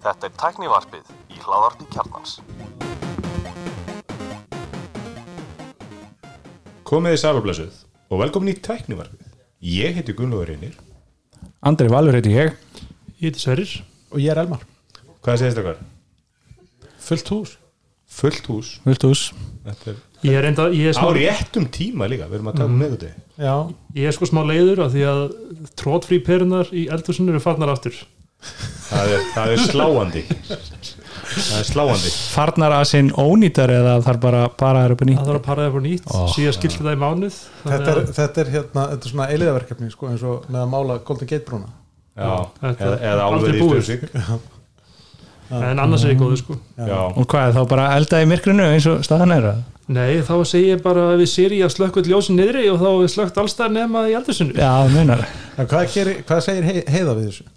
Þetta er tæknivarpið í hláðarpi kjarnans. Komið þið sælublessuð og velkomin í tæknivarpið. Ég heiti Gunnlaugur Reynir. Andri Valur heiti ég Ég heiti Sverrir og ég er Elmar Hvað segist hvað? fullt hús Fullt hús. Vilt hús Þetta er Ég er, enda, ég er, á smá, réttum tíma líka. Við erum að taka mm. með þetta. já, ég er sko smá leiður af því að trótfrí perunar í eldhúsinu eru farnar aftur Það er, það er sláandi. það er sláandi. Farnar að sinn ónýtar eða þar bara bara er upp í nýtt Það þarf að para það fyrir nýtt Ó. síðan skilti það í mánuð þetta er, þetta er hérna þetta er svona eiliðaverkefni sko, eins og með að mála Golden Gate brúna Já, þetta eða, er eða álverið í búið. En annars er ég góður sko Já. Og hvað er þá bara elda í myrkrinu eins og staðan er það? Nei, þá segi ég bara að við séri að slökku ljósin niðri og þá er slökkt allstað nema í eldhúsinu Já, en hvað, gerir, hvað segir hei, heiða við þessu?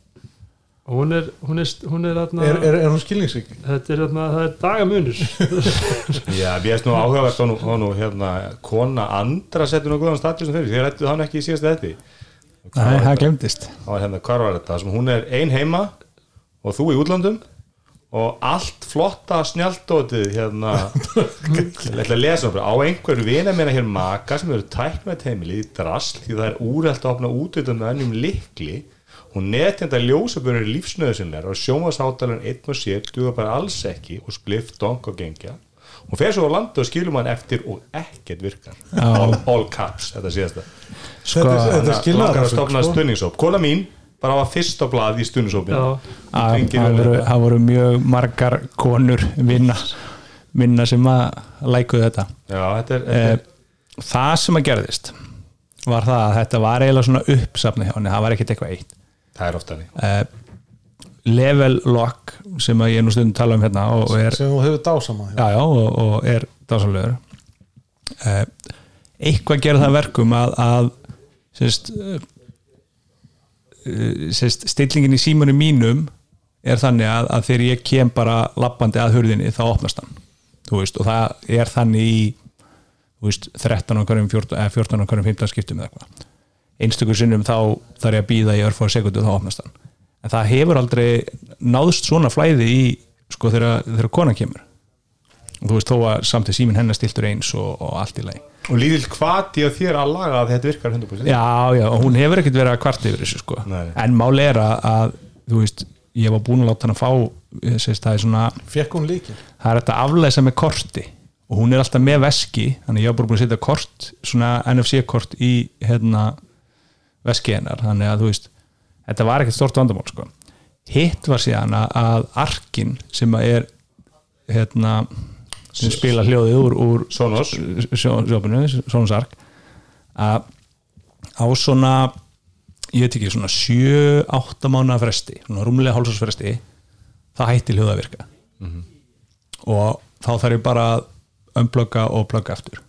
hún er, hún er, hún er, þarna, Er, er, er hún skilningsrík? þetta er, þarna, það er dagamunur Já, mér finnst nú áhugavert og nú, og nú hérna, kona andra setur nú góðan status sem fyrir. Þið rættu hann ekki í síðast þetta. Nei, það glemdist hérna, hvað var þetta? Sem hún er ein heima og þú í útlandum og allt flotta snjaldótið hérna. Ég ætla að lesa um á einhverju vina meina hér maka sem eru tækn með heimili í drasl því það er úrælt að opna útöðum með ennum likli og netjenda ljósabjörnir lífsnöðusinlegar og sjómasáttalun einn og sér duða bara alls ekki og splift, donk og gengja. Og fer svo á landi og skilur mann eftir og ekkert virkar. All, all caps, þetta síðasta. Sko, Þetta er- þetta er bara var fyrst á blað í að- það voru, mjög margar konur vinna, vinna sem að lækuðu þetta. Já, þetta er, eh, þetta er Það sem að gerðist var það að þetta var eiginlega svona uppsafni hjá henni, það var ekkert eitthvað eitt. Það er ofta þannig. Eh, Level lock sem að ég nú stundum tala um hérna og, er sem þú hefur dásama já, já, og, og er dásanlegur eh, eitthvað gera það að verkum að, að sérst, uh, sérst, stillingin í símunum mínum er þannig að, að þegar ég kem bara lappandi að hurðinni þá opnast hann. Veist, og það er þannig í veist, 13 á hverjum 14, eða 14 á hverjum 15 skiptum eða eitthvað. Einstökur sinnum þá þarf ég að býða í örfá sekundu þá opnast hann. En það hefur aldrei náðst svona flæði í sko þegar, þegar konan kemur. Og þú veist þó að samt í síminn hennar stiltur eins og, og allt í lagi og lítill hvati að þér að laga að þetta virkar 100% já, já, og hún hefur ekkert verið að kvart yfir þessu sko, Nei. en máli er að, þú veist, ég var búin að láta hann að fá sérst, það er svona, fekk hún líkil það er þetta aflæsa með korti. Og hún er alltaf með veski þannig ég var búin að setja kort svona NFC kort í hérna veski hennar, þannig að þú veist þetta var ekkert stort vandamál sko. Hitt var síðan að arkin sem að er hérna sem spila hljóðið úr, úr Sonos. Sonos Ark að á svona ég veit ekki, svona 7-8 mánuða fresti, svona rúmlega hálsars fresti það hætti hljóða að virka. Og þá þarf ég bara að umblögga og blögga aftur.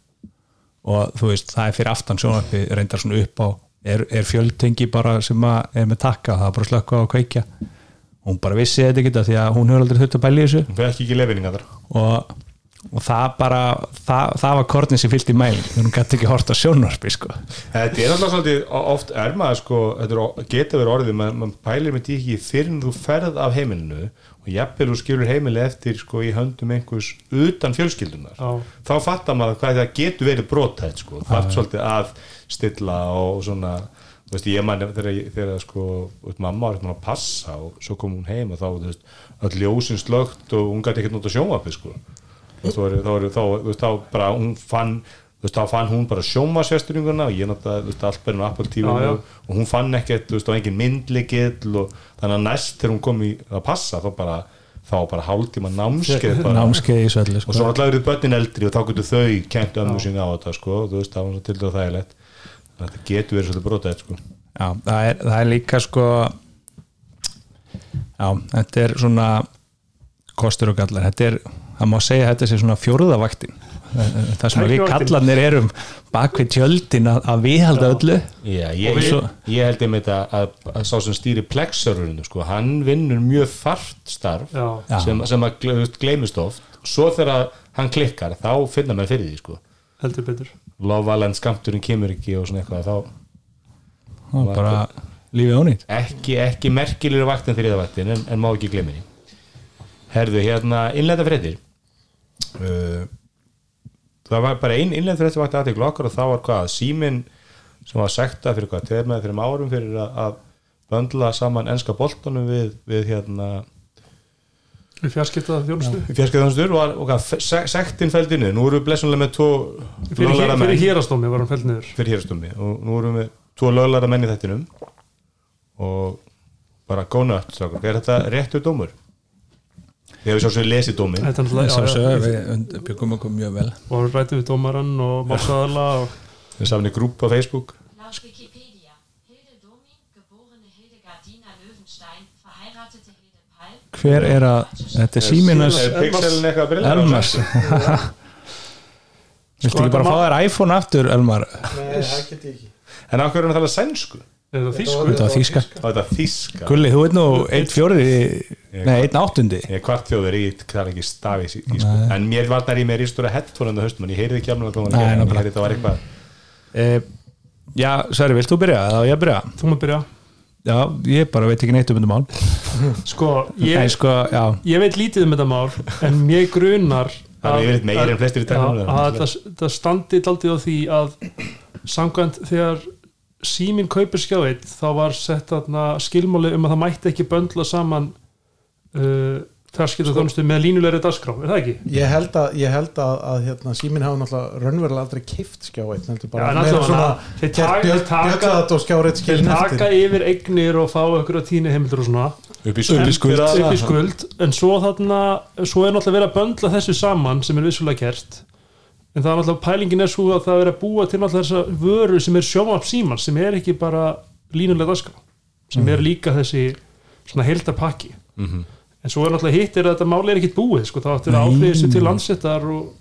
Og þú veist, það er fyrir aftan sjónvarpi reyndar svona upp á er, er fjöldtengi bara sem að er með takka það er bara slökka og kveikja. Hún bara vissi þetta ekki því að hún hefur aldrei þurft að í þessu. Hún fekk ekki lefinninga þar. Og, og það bara það, það var kortin sem fyllt í mæling hún gæti ekki hort á sjónvarpi sko. þetta er alltaf svolítið oft er maður sko, þetta geta verið orðið maður, maður pælir með því ekki fyrir en þú ferð af heimilinu og jafnvel þú skilur heimili eftir sko í höndum einhvers utan fjölskyldunar Já. þá fattar maður hvað það getur verið brotætt sko, það er svolítið að stilla og svona þú veist, ég man þegar, þegar sko mamma var eitthvað að passa og svo kom hún heim og þá, öll ljósin slögt og hún gæti ekkert nota sjónvapið sko þá, bara hún fann þá fann hún bara sjómasvesturinguna og ég notaði, þú veist, allt inn á Apple TV Já, já. og, hún fann ekkert, þú veist, á engin myndlikill og þannig að næst þegar hún kom í að passa þá bara, þá bara hálftíma námskeið bara námskeið í svelli og svo sko. náttúrulega eru börnin eldri og þá getur þau kent ömmu sín á þetta sko, þú veist, það var til dæða þægilegt þetta getur verið svolítið brotað sko. Já, það er, það er líka sko já, þetta er svona kostur og gallar þetta er, það má segja að þetta sé svona fjórðavaktin það sem við kallarnir erum bak við tjöldin að, að viðhalda öllu. Já, ég, við- ég, held einmitt að, að, að sá sem stýri plexurinu sko, hann vinnur mjög þart starf Já. Sem, sem að gle- þú veist, gleymist oft. Svo þegar hann klikkar þá finna maður fyrir því sko. heldur betur. Lofaland skamturinn kemur ekki og svona eitthvað þá og bara lífið ónýtt. Ekki, ekki merkilegur vakt en þriða vaktin en, en má ekki glemir herðu, hérna, innlenda fréttir. uh, það var bara ein innlenda fréttir vakti aðtekla okkar og það var hvað, símin sem var sekta fyrir hvað, tveir með þreim árum fyrir að, böndla saman enska boltanum við, við hérna fjarskiptaða þjónustu fjarskæðanstur og, og hvað, se- sektin fældinu, nú erum við blessunlega með tvo fyrir, fyrir hérastómi var hann fælt niður. Fyrir hérastummi og nú erum við tvo löglæra menn í þettinum og bara góna öll er þetta réttur dómur? Við hefum sjálfsögur lesið dómin já, við byggum okkur mjög vel. Og rættu við dómarann og málsaðala og við safnum í grúp á Facebook. Laut Wikipedia. Hilde Domin, geborene Hildegardina Löwenstein, verheiratete Hilde Pall, Hver er að, þetta er síminas Er pixelin eitthvað að brilla? Elmars Viltu ekki bara fá þér iPhone aftur, Elmar? Nei, það get ég ekki. En á hverju er hann að tala sænsku? Eða þýsku. Þetta var þýska. Á þetta þíska Gulli, þú veit nú einn fjóri Nei, einn áttundi Ég er kvart þjóður í, það er ekki stafi í, sko. En mér varnar í mér í stóra headphone en það höstum, en ég heyrði ekki alveg Nei, Ég heyrði þetta var eitthvað. Eh, Já, Sverri, vilt þú byrja? Eða á ég að byrja? þú maður byrja. Já, ég bara veit ekki neitt um þetta mál. Sko, Nei, ég, sko, já. ég veit lítið um þetta mál en mér grunar Það er en flestir í það er það, það á að samkvæmt þegar síminn kaupir skjáið þá var sett skilmáli um að það mætti ekki böndla saman uh, fjarskipta þjónustu með línulegri dagskrá, er það ekki? Ég held að, ég held að, að hérna, síminn hafa náttúrulega raunverulega aldrei kift skjá eitt heldur Já, bara en meira allavega, svona þeir taka- og yfir eignir og fá okkur að tíni heimildur og svona Upp í skuld. upp í skuld, en svo þarna svo er náttúrulega verið að böndla þessu saman sem er vissulega gert en það er náttúrulega pælingin er svo að það er að búa til náttúrulega þessa vöru sem er sjómap síman sem er ekki bara línulega dagskrá sem er líka þessi svona heildapakki en svo er náttúrulega hitt er að þetta máli er ekkit búið sko, þá áttur að áfriða þessu til landsettar og,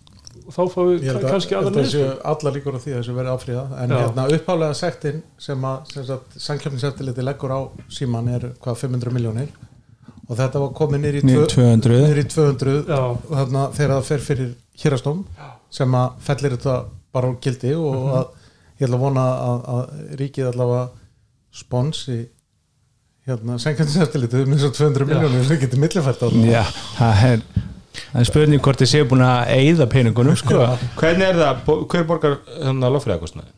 og þá fáum Ég við að, kannski held aðra að þessu niður allar líkur á því að þessu verið áfríða en Já. hérna upphálega sektin sem að samkjöfniseftiliti leggur á síman er hvað 500 miljónir og þetta var komið nýr í, Niður 200. niður í 200 Já. og þarna þegar það fer fyrir hérastóm sem að fellir þetta bara á gildi og Mhm. að ég ætla að vona að, að ríkið allavega sponsi hérna samkjöfniseftiliti um eins og 200 miljónir sem getur millifært á Já, það er er spurning hvort þið séu búin að eyða peningunum sko. Hvernig er það, hver borgar þannig að lofræðakostnaði?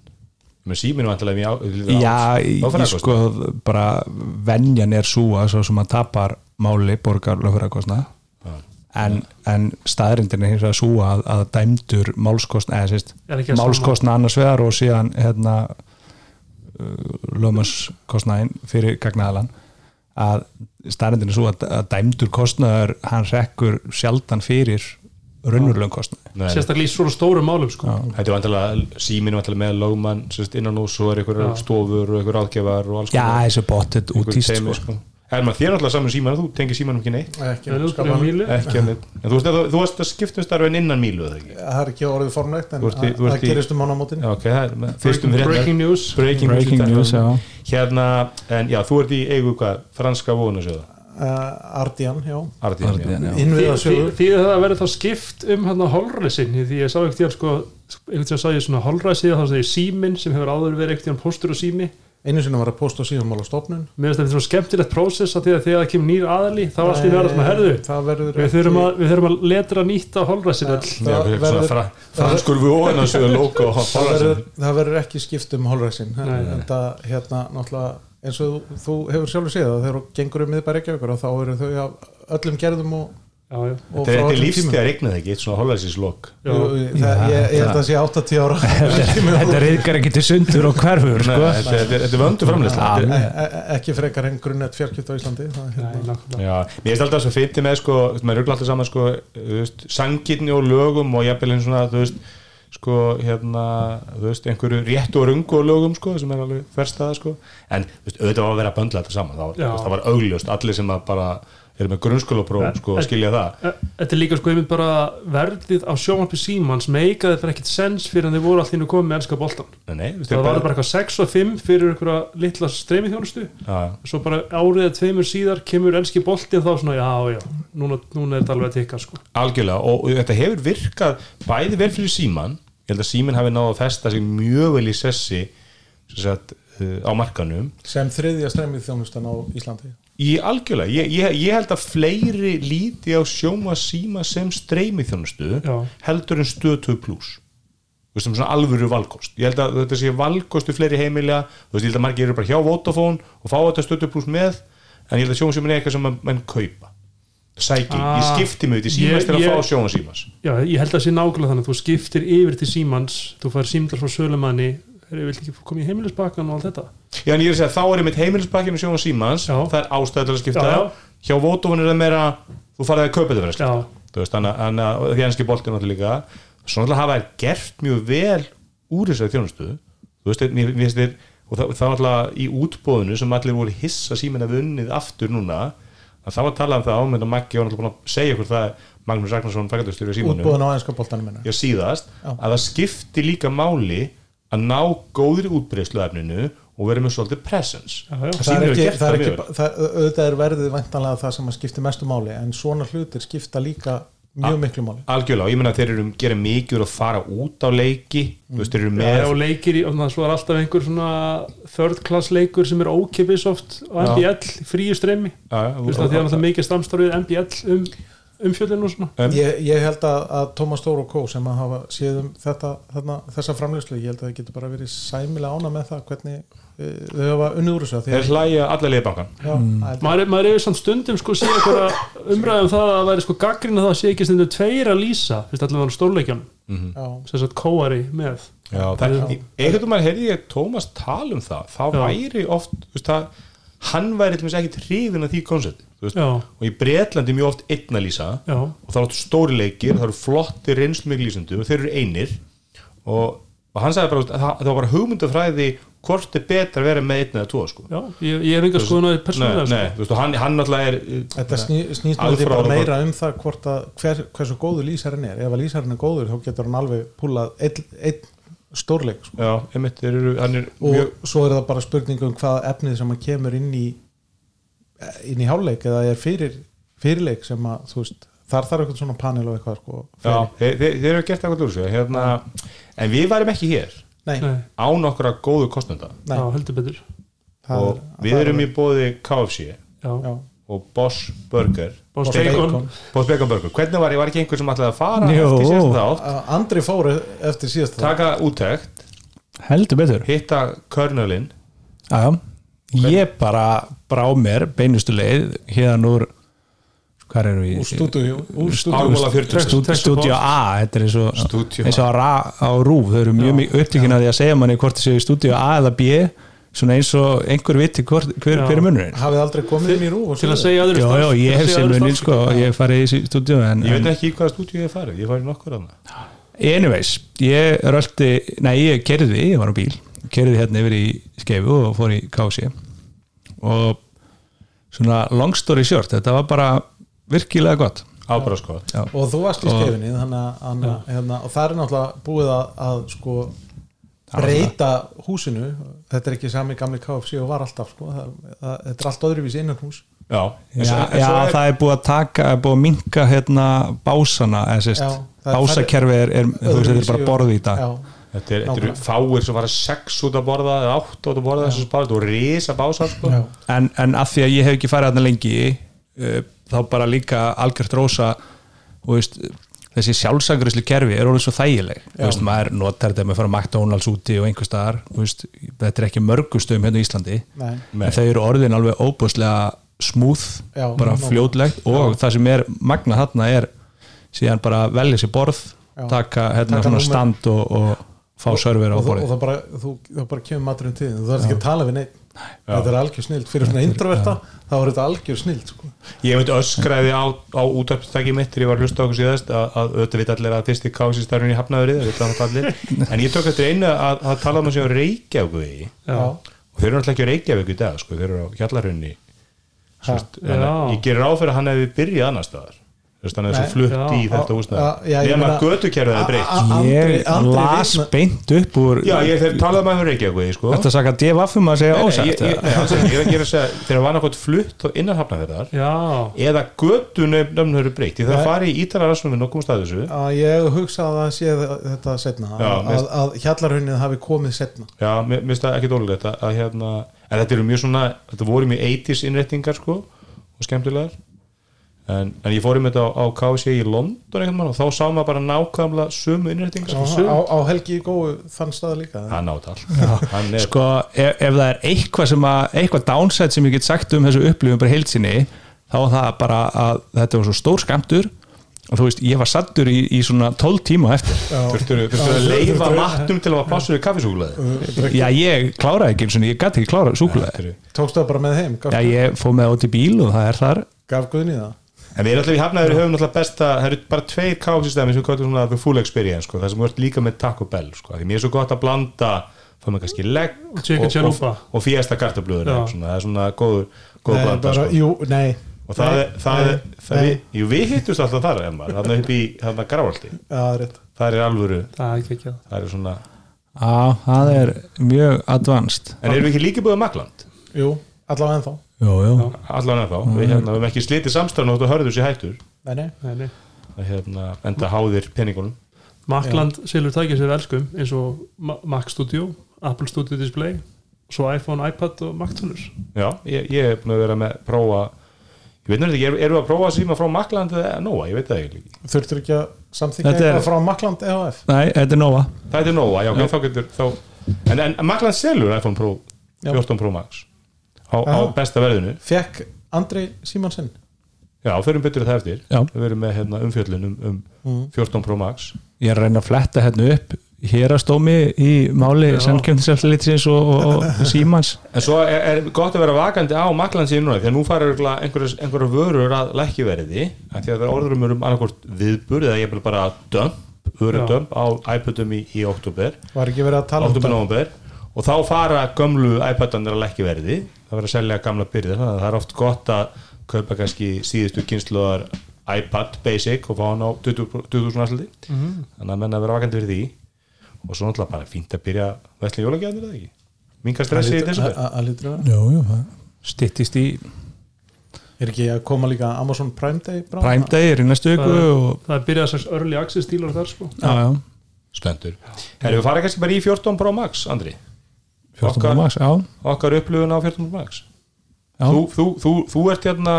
Með síminu vantilega mjög Já, ég sko bara venjan er svo að svo sem að tapar máli borgar lögfærakostna en, en staðrindin er hins vegar svo að, að dæmdur málskostna eða sérst, málskostna annars vegar og síðan hérna lögmannskostnaðin fyrir gagnaðalan að staðrindin er svo að, að dæmdur kostnaður hann rekkur sjaldan fyrir raunverulegum kostnaði. Sérstaklega í svona stórum málum sko. Þetta er vantilega, síminu vantilega með lögmann sérst, innan úr, svo er einhver Já. stofur og einhver áðgjafar og alls Já, þessu bottet Einhver útíst teymi, sko. sko. Er þér náttúrulega saman síman þú tengir símanum ekki neitt. Ekki, ekki að neitt. En þú veist að þú varst að skipta um starfin innan mílu það er ekki orðið formlegt en í- að- það í- gerist um mánamótin er fyrstum breaking, news. breaking, Breaking news, já. hérna, en já, þú ert í eigu hvað, franska vonasjóða uh, Ardian, já. Ardian, Ardian, já. innviðasögur því að það verður þá skipt um hann að holræsin því ég sá ekkert tíðan sko einhvern veginn sá ég svona holræsi þá segir símin sem hefur áður verið ekkert tíðan póstur og sími einu sinni var að posta síðanmála stofnun mér finnst þetta svona skemmtilegt prósess að því að þegar það kemur nýr aðali þá allt í verða svona herðu það verður við þurfum að, við þurfum að letra nýtt á holræsin öll. Já, það svona verður, fra, franskur vonasjóða logo og það verður, það verður ekki skipt um hálfræsin Nei, nei. þetta hérna náttúrulega eins og þú, þú hefur sjálfur séð að þegar þú gengur um miðbæri ekki þá eru þau af öllum gerðum og, já, já. og Þetta er öllum lífstíð tímum. að regna það ekki, eitt svona hálfæðsins lok Já. Jú, það, ég, ég held að sé 80 ára Þetta reyðgar ekki til sundur og hverfur sko. Þetta er- þetta vöndu framleysla. E- e- ekki frekar en grunnet fjarkipt á Íslandi það, hérna, nákvæmlega. Já, mér finnst alltaf svo fyndi með sko, þú veist, maður ruggla alltaf saman sko, þú veist, sangirni og lögum og jafnvel einn svona, þú veist, sko, hérna, þú veist, einhverju réttu og rungu og lögum, sko, sem er alveg verstaða, sko, en, þú veist, auðvitað var að vera að böndla þetta saman, það það var augljóst, allir sem að bara eru með grunnskólapróf, sko, En- skilja það. Þetta er líka sko einmitt bara verðið á sjónvarpi símans meikaði bara ekkit sens fyrir en þið voru allir komið með ennska veist, það var bara eitthvað 6 og 5 fyrir einhverja litla streymi þjónustu Já, svo bara árið eða tveimur síðar kemur ennski bolti og þá svona já já núna, núna er þetta alveg að tikka sko. Algjörlega, og, og þetta hefur virkað bæði vel fyrir síman, ég held að síman hafi náð að festa sig mjög vel í sessi sem sagt, uh, á markanum sem þriðja stremmið þjónustan á Íslandi í algjörlega, ég, ég, ég held að fleiri líti á sjóma síma sem streymi þjónustu heldur en stötu pluss sem svona alvöru valkost. Ég held að þetta sé valkostu fleiri heimilja þú veist, ég held að margir eru bara hjá Vodafone og fá þetta stötu pluss með en ég held að sjóma síma er eitthvað sem að menn kaupa. Sæki, Ah, ég skipti mig út í símas ég- til að ég- fá sjóma símas Já, ég held að það sé nákvæmlega þannig þú skiptir yfir til símans, þú fær símdal frá sölumanni er ég vil ekki koma í heimilisbakkan og allt þetta Já, en ég er að segja, þá er einmitt heimilisbakkinu sjóma símans. Já. það er að skipta. Já, já. hjá Vodafone er það meira þú farið að kaupa þetta að þú veist, þannig að- að því ennski bolti náttúrulega líka. Svo náttúrulega hafa þær gert mjög vel úr þessari þjónustu. Þú veist, mér finnst þér og það, það var náttúrulega í útbóðinu sem allir voru hissa síminn að vunnið aftur núna að það var að tala um það ámynd og Maggi var náttúrulega búin að segja ykkur það Magnús Ragnarsson já síðast Já. að það skipti líka máli að ná góðri útbreyðslu efninu og vera með svolítið presence. Já, já. það er ekki, það er það ekki það, auðvitað er verðið væntanlega það sem að skipti mestu máli en svona hlutir skipta líka mjög miklu máli. algjörlega, og ég meina að þeir eru gera mikið að fara út á leiki þú veist, þeir eru með Já, og leikir, í- og það svo er alltaf einhver svona third class leikur sem er ókipis oft á MBL, fríu streymi. Þú veist að því að það mikið samstarfið MBL um umfjöldin og svona. En- ég, ég held að, að Thomas Stór og Kó sem að hafa séð um þetta, þarna, þessa framleyslu, ég held að það getur bara verið sæmilega ána með það hvernig uh, þau hafa unnið úr þessu þeir að- hlæja alla liðbankan Já, að- maður, maður er samt stundum sko síðan einhverja umræðum það að það væri sko gaggrina það að sé ekki stundum tveir að lýsa fyrst allavega á stórleikjan já, sem sagt kóari með. Já, það, einhvern veginn heyrði ég Tómas tala um það. Þá Já. væri oft þú veist, það, hann væri til þess ekki hrifin af því koncepti þú veist, Já. og í Bretlandi er mjög oft einn að lýsa Já. og það er oft stóri leikir það eru flotti reynslumikli lýsendur og þeir eru einir og, og hann sagði bara það, það var bara hugmyndafræði hvort er betra að vera með einn eða tvo sko. Já, ég, ég hef enga skoðun á því nei, persónulega nei, sko. þú veist, og hann, hann náttúrulega er Þetta sný, snýst náttúrulega bara meira um það hvort að hver, hversu góður lýsarinn er ef að lýsarinn er góður þá getur hann alveg púlað einn, einn stórleik sko. já, einmitt, þeir eru, hann er og mjög svo er það bara spurning um hvað efnið sem að kemur inn í inn í háleik eða er fyrir fyrirleik sem að þú veist þar þarf eitthvað svona panel og eitthvað sko, já, þeir, þeir, eru gert eitthvað úr þessu hérna, en við værim ekki hér nei, án okkar góðu kostnanda nei, já, heldur betur. Það og er- við erum er- í bóði KFC Já, já, og Boss Burger. Boss Boss Bacon. Bacon. Boss Bacon Burger, hvernig var, var ekki einhver sem ætlaði að fara Jú. eftir síðast þátt? Andri fór eftir síðast það taka úttekt, heldur betur. Hitta Körnölin. Já, ég bara brá mér beinustu leið hérna úr hvað eru við? úr stúdíu úr stúdíu Ármúla 40 Stúd- Stúdíu A, þetta er eins og Stúdíu eins og á, á rúf, þau eru mjög mikið upptíkin að því að segja manni hvort þið séu í stúdíu A eða B svona eins og einhver viti hvort, hver, hver er munurinn. Hafið aldrei komið inn í rúf og til að segja öðru Já, já, ég hef sér munið sko, ég farið í stúdíu en, ég veit ekki í hvaða stúdíu ég farið, ég farið nokkur að anyways, ég röldi nei, ég kerði, ég var á bíl kerði hérna yfir í skeifu og fór í kási og svona long story short, þetta var bara virkilega gott. Ábara sko. Og þú varst í Og- skefinni að þannig að- hérna, og það er náttúrulega búið að, að sko breyta húsinu þetta er ekki sami gamli KFC og var alltaf sko. það, það, þetta er allt öðruvísi innan hús já, en Já, svo- en já er- það er búið að taka, er búið að minka hérna básana, er- básakerfi er, er, þú veist, þetta er bara borð í dag. já, þetta er- eru fáir sem fara sex út að borða eða átt út að borða þessu spara, þetta voru risa básar sko. En, en að því að ég hef ekki farið þarna lengi uh, þá bara líka algjört rosa og veist, þessi sjálfsangrislu kerfi er orðið svo þægileg veist, maður notar þetta með að fara McDonalds úti og einhver staðar, veist, þetta er ekki mörgustum hérna í Íslandi Nei. En þau eru orðin alveg óbúslega smúð, Já, bara fljótlegt og það sem er magna þarna er síðan bara velja sér borð Já. taka hérna Taka svona númer. stand og, og fá server á þú, og það bara, þú, það bara kemur maturinn til þú þarf ekki að tala við neitt þetta er algjör snild, fyrir svona introverta þá er þetta algjör snild sko. ég veit öskraði á, á útarpstæki mitt þegar ég var að hlusta á okkur síðast að, að auðvitað veit allir að starfinn í það veit það allir. En ég tók eftir einu að, að tala um að séu Reykjavík. Já, og þeir eru náttúrulega ekki Reykjavík í dag sko, þeir eru á Hjallarhunni Ha, ég gerir á fyrir að hann hefði byrjað annar staðar þannig að þessu flutt í þetta húsnæði. nema götukerfið er breytt ég las beint upp úr já, ég þeir talaði um að það Reykjavík sko. Þetta DFF um að segja ég, ósætt ég, nei, alls ekki, ég er að gera að segja þegar var náttúrulega flutt og innan hafnafjörðar já, eða götunöfnum eru breytt. Ég þarf að fara í ítala rassunum og komast að þessu. Að ég hugsa að það sé þetta setna að, að, að hjallarhunnið hafi komið setna já, mér finnst það ekki dólulegt að, að hérna, en þetta eru mjög svona þetta voru mjög 80s innrettingar sko og skemmtilegar en, en ég fór um þetta á, á KC í London mann og þá sá maður bara nákvæmlega sömu innrettingar á, á, á Helgi í góðu þann stað líka hann átt all hann er sko, ef, ef það er eitthvað sem að eitthvað downside sem ég get sagt um þessu upplifum bara heilsinni, þá er það bara að þetta var svo stór skamtur og þú veist, ég var sattur í, í svona 12 tíma eftir. Þurftur að leifa matnum til að hafa plássur í kaffisúkuleði já, ég kláraði ekki eins og ég gæti ekki klárað súkulega tókstu það bara með heim já, ég fóð með út í bíl og það er þar. Gaf Guðni það En við erum alltaf í hafnaður höfum alltaf besta það eru bara tveir káfsystemi sem við kvætum svona the full experience sko, það sem vart líka með Taco Bell sko, því mér er svo gott að blanda fá með kannski legg Chicken og, og, og fiesta kartablöður Já. það er svona góður, góður Nei, blanda bara, sko. jú, nei og það, Nei, er- það, nei, er- það nei. við, jú, við hittust alltaf þar Elmar, þarna upp í Já, það er rétt það er alvöru, það er ekki ekki að það er svona já, það er mjög advanced en erum við ekki líka búið að Makland Jú, allavega ennþá. Allan ennþá, við hérna, við hefum ekki slitið samstæðan og þú hörður sér hættur. Nei, nei nei, hérna, enda háðir peningunum. Makland selur tækja sér elskum eins og Ma- Mac Studio, Apple Studio Display svo iPhone, iPad og Mac Tunners Já, ég, ég er búin að vera með prófa ég veit náttúrulega ekki, er- erum við að prófa að síma frá Makland eða Nóa, ég veit það ekki. Þurftur ekki að er- eitthvað frá Makland EHF nei, þetta er Nova. Það er Nóa, já, ok, þá getur þá, en, en Makland selur iPhone Pro Já. 14 Pro Max á, á besta verðinu. Fekk Andri Símonsen. Já, förum betur það eftir. Já. Við verum með hérna, umfjöllun um, um 14 Pro Max. Ég er að reyna að fletta hérna upp hérastómi í máli samkjöfniseftlitsins og, og, og símans. En svo er, er gott að vera vakandi á Makland síðan núna, því að nú einhverjar einhverjar vörur að lækki verði af því að það er orðurum um annarkvort viðbur eða ég vil bara dömp, vörudömp á iPadum í, í oktober Var ekki verið að tala um november og þá fara gömlu iPadanir að lækki það verður að selja gamla byrðir þannig að það er oft gott að kaupa kannski síðustu kynsluðar iPad Basic og fá hann á 20 20.000 aðsluti þannig að menna að vera vakandi fyrir því. Og svo náttúrulega bara fínt að byrja vesli jólagjafnir eða ekki? Minga stressi í þessu Að að vera stittist í Er ekki að koma líka Amazon Prime Day bráðum? Prime Day er í næstu viku það, og það er byrjað slags early access stílar þar sko. Spenntur Herru, við fara kannski bara í 14 Pro Max, Andri. 14 Okkar- Max, já, okkar upplifun á 14 Pro Max. Já. þú, þú, þú, þú ert hérna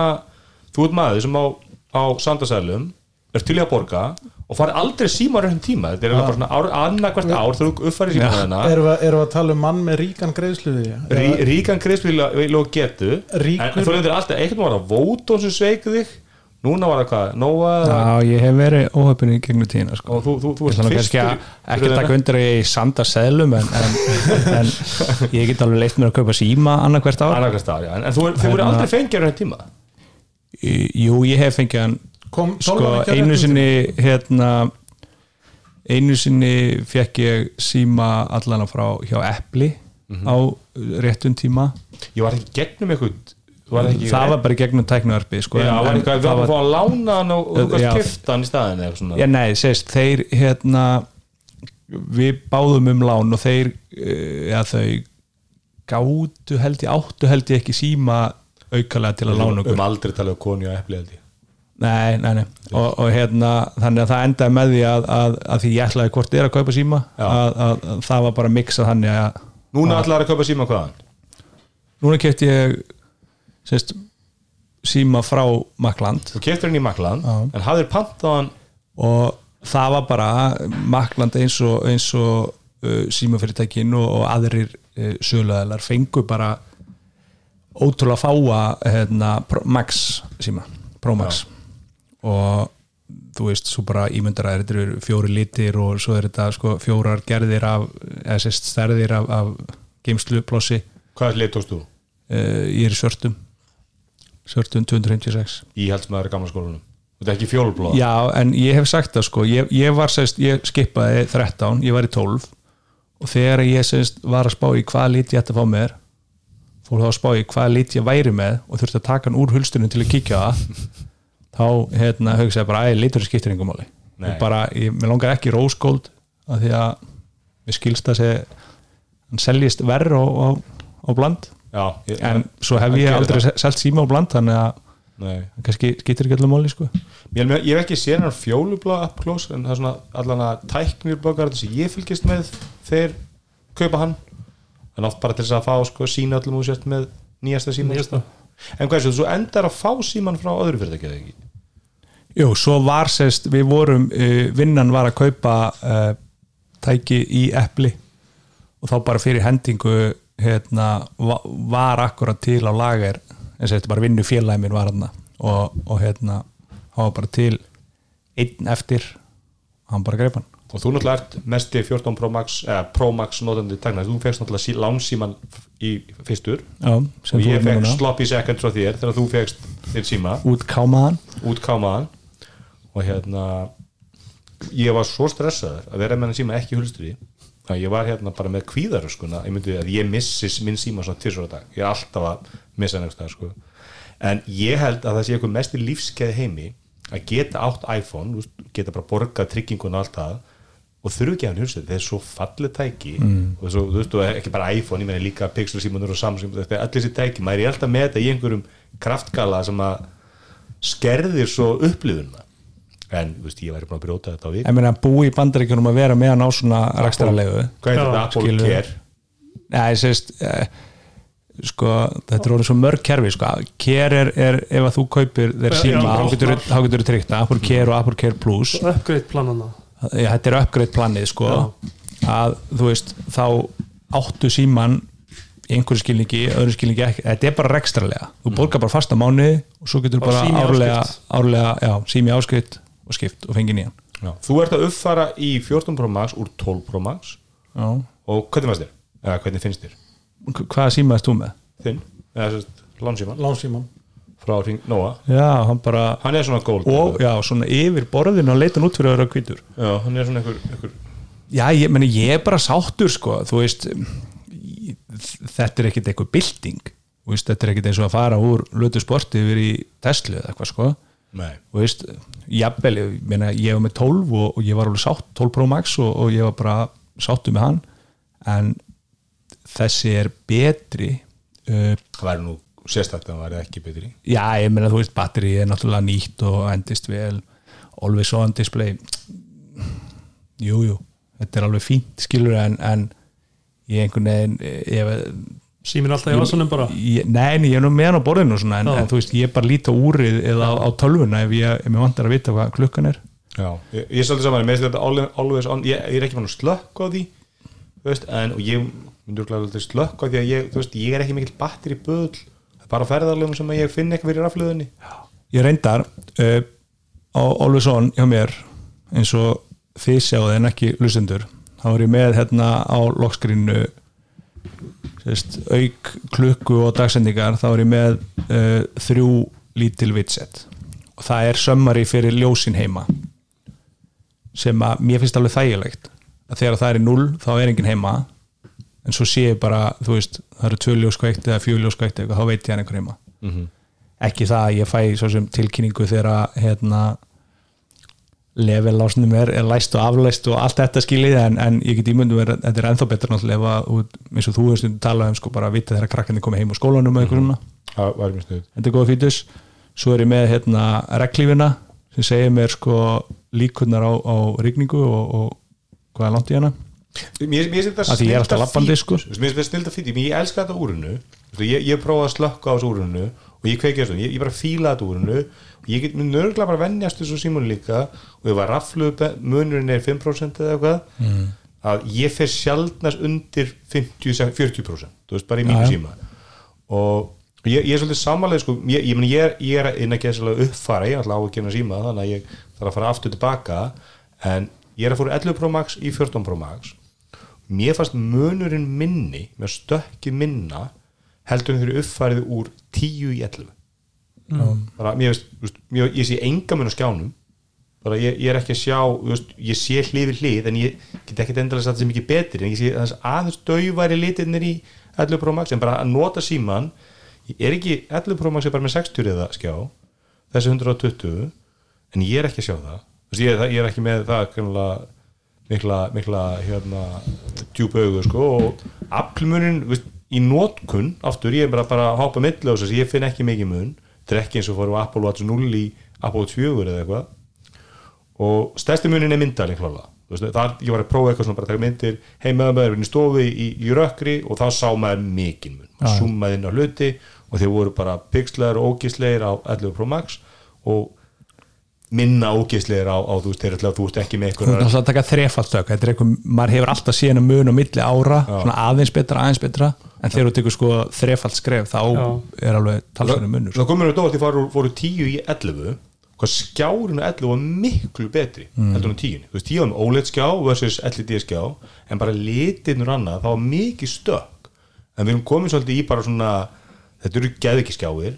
þú ert maður sem á, á Sandasælum er til í að borga og farið aldrei síma á raun tíma. Þetta er ja. bara svona ár, annað hvert ár þegar þú uppfærið síma þarna Erum við, erum við að tala um mann með ríkan greiðsluði? Rí, ríkan greiðspil og getu. Ríkur- en þú lendir alltaf, einhvern var að vóta sem sveikuð þig núna var það hvað, Nóa eða- já, ég hef verið óhöfbunni í gegnum tíðina sko. og þú, þú, þú kannski að ekki að taka undir að ég sanda seðlum en, en, en ég get alveg leitt mér að kaupa síma annað hvert ár. Annað hvert ár, en, en þú, Hérna- aldrei fengið á raun tíma? Jú, ég hef fengið hann Kom sko, á einu sinni hérna einu sinni fekk ég síma allana frá hjá Eppli Mhm. á réttum tíma. Ég var ekki gegnum eitthvað var það, ekki það var bara gegnum tæknuarpi sko, Já, var eitthvað, við varum að fá að lána hann og gæst kifta hann í staðin eða svona. Já, nei, sést, þeir hérna við báðum um lán og þeir eh, ja, þau gátu held ég, áttu held ég ekki síma aukalega til að lána um, okkur. um aldrei tala um konu og epli held ég. Nei, nei, nei. Og, og hérna þannig að það endaði með því að, að, að því ég ætlaði hvort er að kaupa síma að, að, að það var bara mixað þannig að núna ætlaði að kaupa síma hvaðan? Núna kefti ég sést, síma frá Makland þú keftur hann í Makland Já. en hafðir pantaðan og það var bara Makland eins og, eins og uh, símafyrirtækin og, og aðrir uh, söluðalar fengu bara ótrúlega fáa hérna, Max síma Pro Max. Og þú veist, svo bara ímyndar að þetta eru fjóri litir og svo er þetta sko, fjórar gerðir af, eða sérst stærðir af, af geimsluplossi hvað lit tókst þú? uh, ég er svörtum svörtum 256 Íhaldsmaður gamla skólanum. Þetta er ekki fjólblóð Já, en ég hef sagt það sko. Ég, ég var sérst, ég skipaði 13 ég var í 12 og þegar ég sérst var að spá í hvað lit ég ætti að fá með fór þá að spá í hvað lit ég væri með og þurfti að taka hann úr hulstunum til að kíkja það þá hérna hugsaði bara að litur skiptir og bara, ég, mér langar ekki róskóld af því að mér skilst að hann seljist verð á, á, á bland Já, ég, en svo hef ég aldrei það. selt síma á bland þannig að Nei. kannski skiptir ekki allir máli sko. Ég, ég hef ekki séð hann fjólubla up close en það er svona allan að tæknir bloggar sem ég fylgist með þeir kaupa hann en oft bara til þess að fá sko, sína öllum úr sért með nýjasta síma Nýjasta. en hvað er svo, þú endar að fá síman frá öðru fyrirtæki eða ekki? Jú, svo var sérst, við vorum uh, vinnan var að kaupa uh, tæki í epli og þá bara fyrir hendingu hérna, va var akkurat til á lager en þetta bara vinnu félagi minn var hann og, og hérna hann var bara til einn eftir hann bara greip hann. Og þú náttúrulega ert mesti 14 Pro Max eða Pro Max notandi tæknar þú fegst náttúrulega sí, lánsíman í fyrstur Já, og ég núna. sloppy second frá þér þegar þú fegst þér síma. Útkámaðan útkámaðan og hérna ég var svo stressaður að vera með hann síma ekki hulstur í að ég var hérna bara með kvíðaröskuna. Ég myndi að ég missi minn síma svona tvisur á dag. Ég er alltaf að missa eitthvað sko. en ég held að það sé eitthvað mest í lífskeið heimi að geta átt iPhone, geta bara borgað tryggingun og allt það og þurfi ekki að hann hulstur, þetta er svo fallið tæki. Mm. og svo, þú veist, og ekki bara iPhone ég meina líka Pixel símanur og Samsung þetta er allir þessi tæki, maður er alltaf með þetta í einhverjum kraftgala sem að skerðir svo upplifuna en þú veist, ég væri búin að brjóta þetta á vik ég meina búi í bandaríkjunum að vera með hann á svona rekstrarlegu hvað er Já, þetta Apple skilur. Care? Nei, ég sést eh, sko, þetta er orðið svo mörg kerfi sko, Care er, er ef að þú kaupir þeir Já, síma, já, þá getur þú tryggt Apple Care og Apple Care Plus. Uppgreitt planana. Já, þetta er upgrade planið sko. Að þú veist, þá áttu síman í einhverju skilningi, öðru skilningi ekki. Þetta er bara rekstralega, þú borgar bara fasta mánuði og svo getur Bara bara árlega, árlega já, sími áskrift og skipt og fengi nýjan Já. þú ert að uppfara í 14 Pro Max úr 12 Pro Max já. og hvernig fannst þér? eða hvernig finnst þér? H- hvaða síma erst þú með? þinn? eða sérst, Lánsíman Lánsíman frá Ring Nóa Já, hann bara hann er svona gold og já, svona yfir borðinu og leita hann út fyrir að vera hvítur já, hann er svona einhver, einhver Já, ég, meni, ég er bara sáttur sko, þú veist ég- þetta er ekkit eitthvað bylting þú veist, þetta er ekkit eins og að fara úr lötu sporti yfir í Tesla eða eitthvað sko þú veist, jafnvel ég, meina, ég var með 12 og, og ég var alveg sátt 12 Pro Max og, og ég var bara sáttu með hann. En þessi er betri uh, það væri nú sérstætt að hann væri ekki betri. Já, ég meina þú veist, batteri er náttúrulega nýtt og endist vel. Always on display. Jú, jú, þetta er alveg fínt skilur en, en ég einhvern veginn ég, símin alltaf í vasanum bara? ég, nei, nei, ég er nú með hann á borðinu og svona, en, en þú veist, ég bara líti á úrið eða á, á tölvuna ef ég, ef mér vantar að vita hvað klukkan er. Já, ég, ég er svolítið saman með þetta always- on, ég, ég er ekki fann að slökka á því þú veist, en og ég myndur glæða slökka á því að ég, þú veist, ég er ekki mikill batteri böðl er bara ferðarlegum sem að ég finn eitthvað fyrir rafluðinni ég reyndar uh, á Always On hjá mér eins og þið sjáðu en ekki lusendur þá er ég með hérna á lokskrinu sérst, auk klukku og dagsendingar þá er ég með uh, þrjú lítil vitset og það er sömmari fyrir ljósin heima sem að mér finnst alveg þægilegt. Að þegar það er í null þá er enginn heima en svo sé ég bara, þú veist það eru tvö ljóskveikt eða fjögur ljóskveikt eitthvað, þá veit ég hann einhver heima. Ekki það að ég fæ tilkynningu þegar að, hérna level-lásnum er, er læst og aflæst og allt þetta skiljið en, en ég get ímyndum að þetta er ennþá betur náttúrulega að, eins og þú veist um talað um sko bara að vita þegar krakkandi komið heim á skólanum eitthvað svona, það væri mér snuð þetta er góða fítus. Svo er ég með hérna reglífina sem segir mér sko líkurnar á, á rigningu og, og hvað er langt í hana. Mér mér Af því ég er alltaf fít- sko. Mér finnst þetta snilda fíti, ég elska þetta veist, ég, ég prófa að slökka á þessu úrinu og ég kveiki þessu, ég, ég bara fíla þetta úrinu og ég get mjög nörglega bara vennjast þessu símun líka og ég var rafluð munurinn er 5% eða eitthvað mm. að ég fer sjaldnast undir 50, 40% þú veist, bara í mínu já. síma og ég, ég er svolítið samanlega sko, ég, ég, ég, er- ég er inn að gera svolítið uppfara, ég er alltaf á að gera síma þannig að ég þarf að fara aftur tilbaka en ég er að fóra 11 Pro Max í 14 Pro Max mér fannst munurinn minni með stökki minna heldur en þeirri uppfærið úr 10 í 11 bara, mér veist, ég sé enga mun á skjánum. Bara ég, ég er ekki að sjá veist, ég sé hlið við hlið en ég get ekki endalega satt sem mikið betri en ég sé þess aðeins dauværi litirnir í 11 Pro Max en bara að nota síman ég er ekki 11 Pro Max er bara með 60 eða skjá þessi 120 en ég er ekki að sjá það. Veist, ég, ég er ekki með það greinlega mikla, mikla hérna, djúpa augu sko, og aflmunin í nótkun aftur, ég er bara, bara að hoppa milli og þess að ég finn ekki mikið mun þetta er ekki eins og fórum Apple Watch 0 í Apple Watch 4 eða eitthvað. Og stærsti munin er myndalinn klála þar ég var að prófa eitthvað svona bara að taka myndir. Heima með mér í stofu í, í rökkri og þá sá maður mikinn mun. Maður summaði inn á hluti og þeir voru bara pixlar og ógisleir á 11 Pro Max og minna ógisleir á, á þú veist, þeir ætla að þú veist ekki með þú ert eitthvað alltaf að taka þrefaldtök þetta er eitthvað, maður hefur alltaf síðan mun á milli ára svona aðeins betra, aðeins betra en þegar þú tekur sko þrefald skref þá Já. er alveg talsverðin munur sko. það komur við dótt, þið fóru, fóru 10 í 11 hvað skjárinu 11 var miklu betri Mm. heldur en 10 þú veist, með OLED skjá versus LED skjá en bara litinur annað, það var mikið stökk en við erum komin svolítið í bara svona þetta eru geð ekki skjáir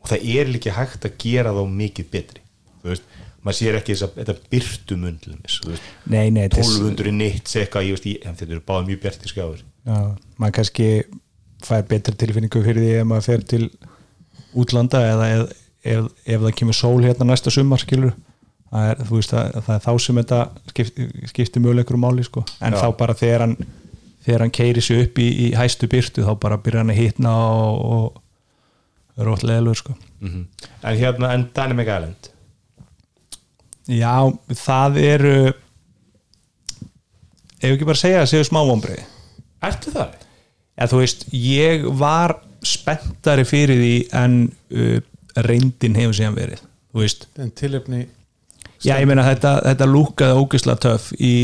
og það er líka hægt að gera þá mikið betri þú veist, maður sér ekki þess að þetta byrtu mundlumis, þú veist nei, nei, þetta er- 1200 nýtt eitthvað, ég veist, ég, þetta eru báða mjög bjarti skjáir Já, maður kannski fær betri tilfinningu fyrir því ef maður fer til útlanda eða ef, ef, ef það kemur sól hérna næsta sumar skilur það er, veist, það, það er þá sem þetta skipti, skipti möguleikur máli sko. en Já. þá bara þegar hann þegar hann keiri sig upp í, í hæstu byrtu þá bara byrja hann að hitna og, og ótt leðalur sko. en hérna, en Dynamic Island Já, það eru ef ekki bara segja að séu smá vombriði Ertu það? eða þú veist, ég var spenntari fyrir því en uh, reyndin hefur síðan verið þú veist, en tilefni já ég meina þetta, þetta lúkaði ógislega töff í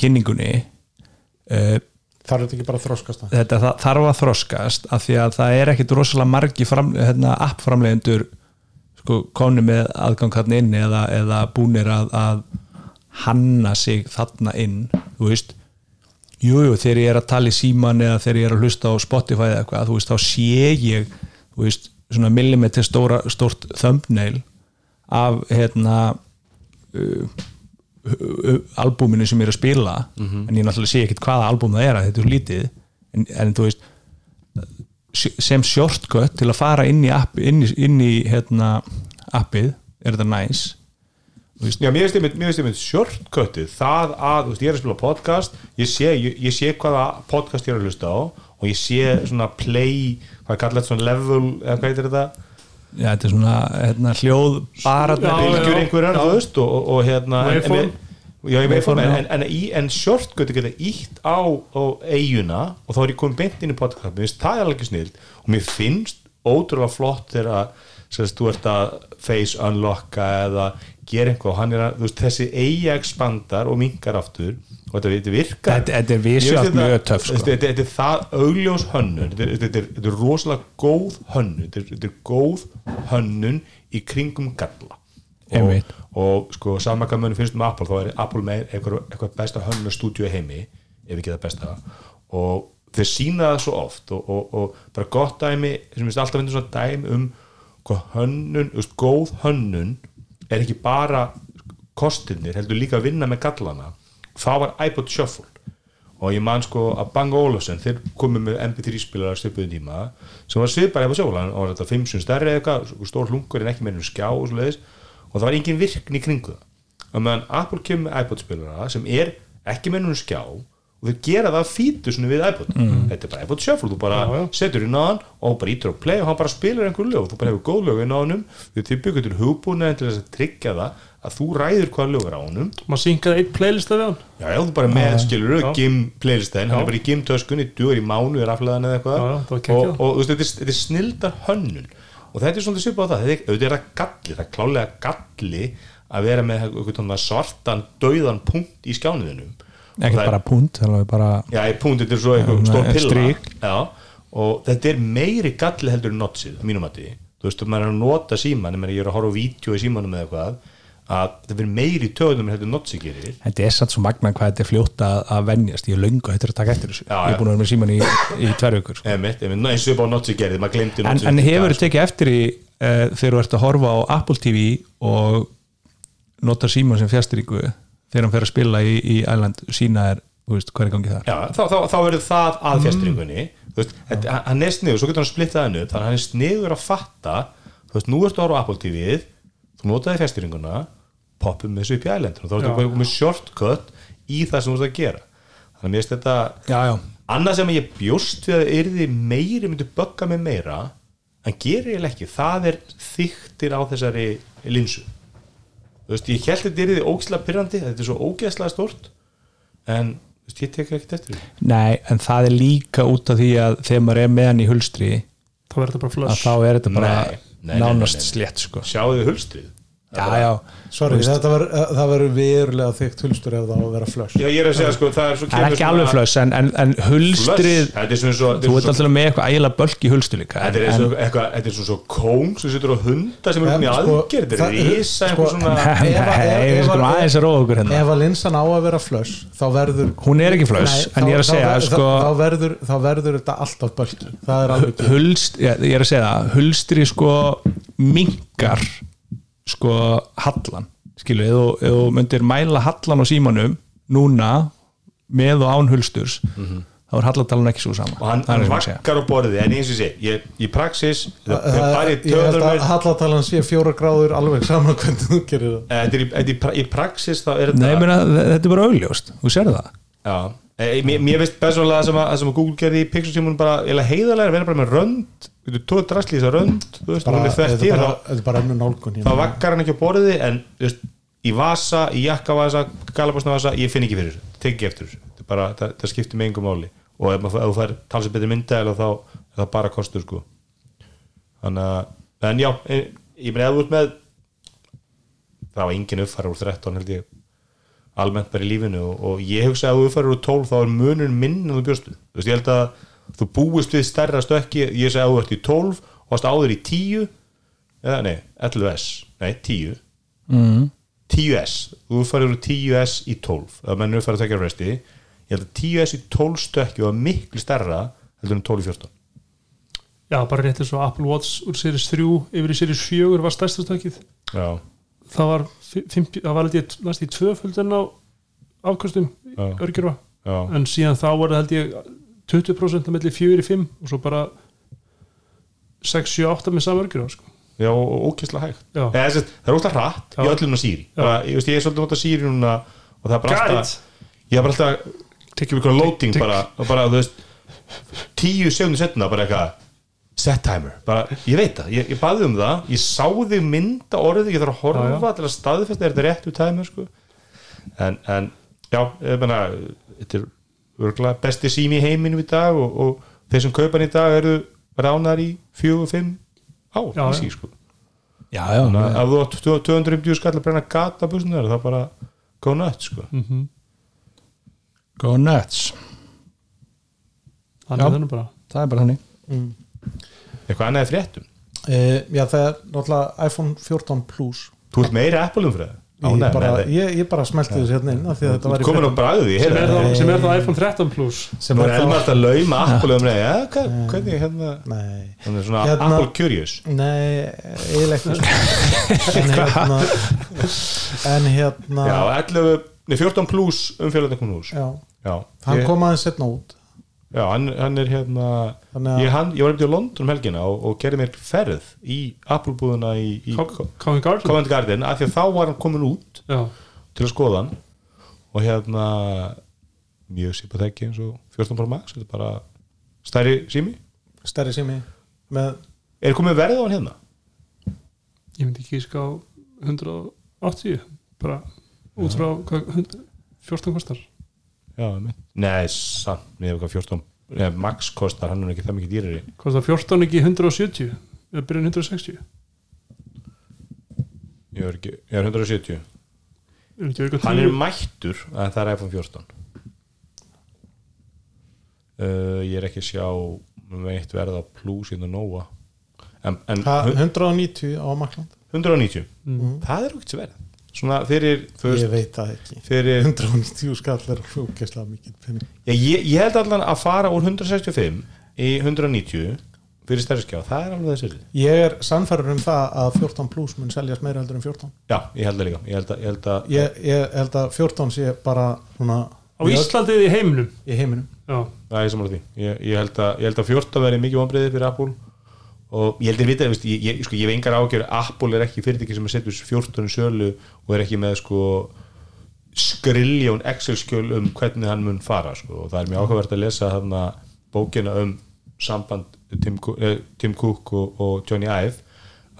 kynningunni uh, þarf þetta ekki bara að þroskast það? þetta það, þarf að þroskast af því að það er ekkit rosalega margi fram, hérna, appframlegendur sko, konu með aðgang þarna inn eða, eða búnir að, að hanna sig þarna inn þú veist jújú, jú, þegar ég er að tala í síman eða þegar ég er að hlusta á Spotify eða eitthvað, þú veist, þá sé ég þú veist, svona millimetri stóra, stórt thumbnail af hérna uh, uh, albúminu sem ég er að spila en ég náttúrulega sé ekkit hvaða albúm það er að þetta er lítið en, en þú veist sem shortcut til að fara inn í, app, inn í, inn í hérna, appið er þetta næs Já, mér finnst einmitt- shortcutið það að, þú veist, ég er að spila podcast ég sé, ég, ég sé hvaða podcast ég er að hlusta á og ég sé svona play, hvað er kallað svona level eða hvað heitir þetta? Já, þetta er svona hérna, hljóð bara. Bylgjur einhverjar, þú veist og, og, og hérna en- Já, veifum, en, en, en, shortcutið geta ítt á, á eiguna og þá er ég komin beint inn í podcast mér finnst það er alveg snill og mér finnst ótrúlega flott þegar að þú ert að face unlocka eða gera eitthvað og hann er að, veist, þessi eigi expandar og minkar aftur og þetta, virkar Þetta- er finnst mjög töff, sko. þetta, er það augljós hönnun þetta, er- rosalega góð hönnun þetta, er- þetta er góð hönnun í kringum galla. Og, og sko saman hvað mönnum finnst um Apple þá er Apple með eitthvað, eitthvað besta hönnun stúdíu í heimi, ef ekki það besta. Og þeir sína það svo oft og, og, og bara gott dæmi sem finnst alltaf finnst svona dæmi um hvað hönnun, veist, góð hönnun er ekki bara kostirnir, heldur líka að vinna með gallana. Það var iPod Shuffle. Og ég man sko að Bang Olufsen þeir komið með MP3 spilar að stöpuðum tíma sem var svipar iPod Shuffle hann var þetta 5 sem stærri eða eitthvað, stór hlungur en ekki með skjá og svo leiðis og það var engin virkni kringu það. Og meðan Apple kemur iPod spilara sem er ekki með skjá og þeir gera það fítusinu við iPod. Þetta er bara iPod Shuffle, þú bara Já, já. setur inn á hann og bara ítur á play og hann bara spilar einhver lög, þú bara hefur góð lög inn á hannum við þið byggjum til hugbúna til þess að tryggja það að þú ræður hvaða lög er á hannum maður synkaði eitt playlista við hann? Já, já, þú bara með skilur Já. GIM playlistæðin, hann er bara í GIM töskunni duður í mánu, er aflegaðan eða eitthvað. Já, já, það var og, geggjað. og þú veist, þetta er, þetta er snildar hönnun. Og þetta er svona svipað á það, þetta er, það galli það er klálega galli að vera með eitthvað svartan, dauðan punkt í skjánuðinum ekkert bara er bara Já, þetta er svo Já, stór pilla. og þetta er meiri galli heldur en notsið, mínum að því þú veist, maður er að nota síman, ég er að horfa á vídeo í símanum eða eitthvað að það verður meiri töðum heldur en notsið gerir. Þetta er satt svo magna hvað þetta er fljótt að, að venjast. Ég er löngu hættur að taka eftir þessu. Já, ég er búin að vera með síman í, í tver vikur sko. Eins og upp á Notsi gerði, maður glemdi en, en hefur sko. þú tekið eftir í uh, þegar þú ert að horfa á Apple TV og nota síman sem fjastringu þegar hann fer að spila í, í Island sína er, þú veist, hvað er í gangi þar. Já, þá, þá, þá verður það að fjastringunni þú veist, þetta- hann- er sniður, svo getur hann splittað hann upp þannig að hann er sniður að fatta þú veist, nú ertu að horfa á Apple TV-ið þú notaði festiringuna poppum þessu upp í ælendur og þá ertu komið shortcut í það sem þú ert að gera. Þannig að mér finnst þetta já, já, annað sem ég bjóst við að yrði meiri myndi bögga mig meira en gerir ég ekki, það er þyktir á þessari linsu þú veist, ég held þetta yrði ógislega pyrrandi, þetta er svo ógeðslega stort en þú veist, ég tek ekkert eftir nei, en það er líka út af því að þegar maður er með hann í hulstri þá verður þetta bara að flush þá er þetta bara Nei, nei, nei, nánast nei, nei. slétt sko. sjáðu þið hulstrið já, já, sorry, þetta var, það verður verulega þykkt hulstur ef það á að vera flush. Já, ég er að segja sko, það er svo það er ekki alveg flöss en, en, en hulstrið Þetta er svo þú ert alltaf með eitthvað ægilega bölk í hulstu líka Þetta er en, eins og eitthvað, þetta er svona svo kóng sem situr á hunda sem er komin í sko, aðgerð. Þetta er risa sko, eitthvað svona nei, við skulum að- aðeins að róa okkur hérna. Ef að linsan á að vera flush þá verður hún er ekki flöss, en ég er að þá- segja sko, þá, verður, þá verður þetta alltaf bölki. Það er alveg ekki hulst, ég, ég er að segja það hulstri sko minkar sko hallan skilu, ef þú- myndir mæla hallan á símanum núna með og án hulsturs þá er hallatalan ekki svo sama. Og hann, Það hann vakkar á borðið en eins og sé, ég, í praxis það Það- er bara í ég held að hallatalan sé fjóra gráður alveg saman hvernig þú gerir það. Þetta er í, þetta er í, pra- í praxis þá er Nei, ég þetta meina, þetta er bara augljóst, þú sér það. Já, mér, veist persónulega að, það sem að Google gerði í Pixel símun bara eða heiðalega að vera bara með rönd. Þú tóð drasli í þessa rönd þú veist, hún er þvert í bara, þá vakkar hann ekki á borðið en veist, í vasa, í jakkavasa galabásnavasa, ég finn ekki fyrir þessu tek ekki eftir þessu, bara, það, það skiptir með engum máli. Og ef, þú fær talsið betri myndaðil þá er það bara kostur sko. Þannig að, en já e- ég meina ef þú ert með það var engin uppfæra úr 13 held ég almennt bara í lífinu og, og ég hugsa að ef þú uppfæra úr 12 þá er munun minn en þú bjóstu, þú veist ég held að þú búist við stærra stökki ég segi að þú ert í 12 og varst áður í 10 eða nei, 11S nei, 10 mm. 10S, þú farir úr 10S í 12 það mennur fara að tekja resti. Ég held að 10S í 12 stökki var miklu stærra heldur en 12 í 14 já, bara rétt eins og Apple Watch úr series 3 yfir í series 4 var stærsta stökkið. Já, það var, fi- 50 það var held ég næst í tvöföldin á örgjörfa já, en síðan þá var það held ég 20% að milli 4 í 5 og svo bara 6, 7, 8 með sama örgjörfa sko. já og ókesslega hægt. Já. Það er óslega hratt í öllum að síri bara, ég, veist, ég er svolítið að nota síri núna og það er bara Guide. alltaf ég er bara alltaf tekjum ykkur loading bara, og bara, þú veist 10 segundir setna bara eitthvað set timer, bara, ég veit það ég, ég baði um það, ég sá þig mynda orðið, ég þarf að horfa Já, já. til að staðfesta er þetta réttu timer sko? En, en já, ég meina þetta er örgulega besti sími í heiminum í dag og, og þeir sem kaupa hann í dag eru ránar í fjögur, fimm á, Já, í já. sí, sko. Já, já, Þannig að ef þú átt 250 skall að brenna gata busunar það er bara go nuts sko. go nuts. Þannig Já. þannig bara. Það er bara þannig eitthvað annað er fréttum? E, já það er náttúrulega iPhone 14 Plus. Þú ert meiri Apple umfrið ég bara, ég, ég bara smelti þessu hérna inn af því að þetta þú var ert í komin á fréttum. bragði sem er, hérna. er þá iPhone 13 Plus. Sem er Elmar að lauma Apple umfrið ja, hvað, hvernig hérna? nei, hann er svona Hérna- Apple curious. Nei, eiginlega en hérna en hérna já, 11, nei, 14 plus umfjöldan komin hús já, já, hann ég, kom aðeins setna út já hann, hann er hérna ég, hann, ég var á London um helgina og, og gerði mér ferð í Apple búðuna í, í Co- Covent Garden? Covent Garden af því að þá var hann komin út já, til að skoða hann og hérna mjög sýpa þekki eins og 14 Pro Max þetta er bara stærri sími. Stærri sími með er komið verð á hann hérna? ég myndi ekki ská 180 bara út frá hvað, 100 14 kostar Já, nei, samt með eitthvað 14 nei, Max kostar, hann er ekki það mikið dýrari. Kostar 14 ekki 170 eða byrjun 160 ég er, ekki, ég er 170 er hann er 10 mættur að það er iPhone 14 uh, ég er ekki að sjá með eitt verð á plus innan Nova. En, en ha, 190 á Makland 190 það er okkur verð svona fyrir, veist, ég veit það ekki. fyrir 190 skall er hlúkeslega mikið penning Já, ég, ég held allan að fara úr 165 í 190 fyrir stærri skjá, það er alveg þessi ég er sannfærður um það að 14 plus mun seljast meira heldur en 14 Já, ég held það líka. Ég held að, ég held að ég, ég held að 14 sé bara svona á Íslandið í heiminum. Í heiminum. Já, það er samanlega því. Ég, ég, held að, ég held að 14 verði mikið vonbreiði fyrir Apple og ég heldur vita, veist, ég, ég, sko, ég hef engar ágjör Apple er ekki fyrirtæki sem er settur 14 í sölu og er ekki með sko skriljón Excel-skjöl um hvernig hann mun fara sko. og það er mjög áhugavert að lesa þarna bókina um samband Tim, Cook- eh, Tim Cook og, og Johnny Ive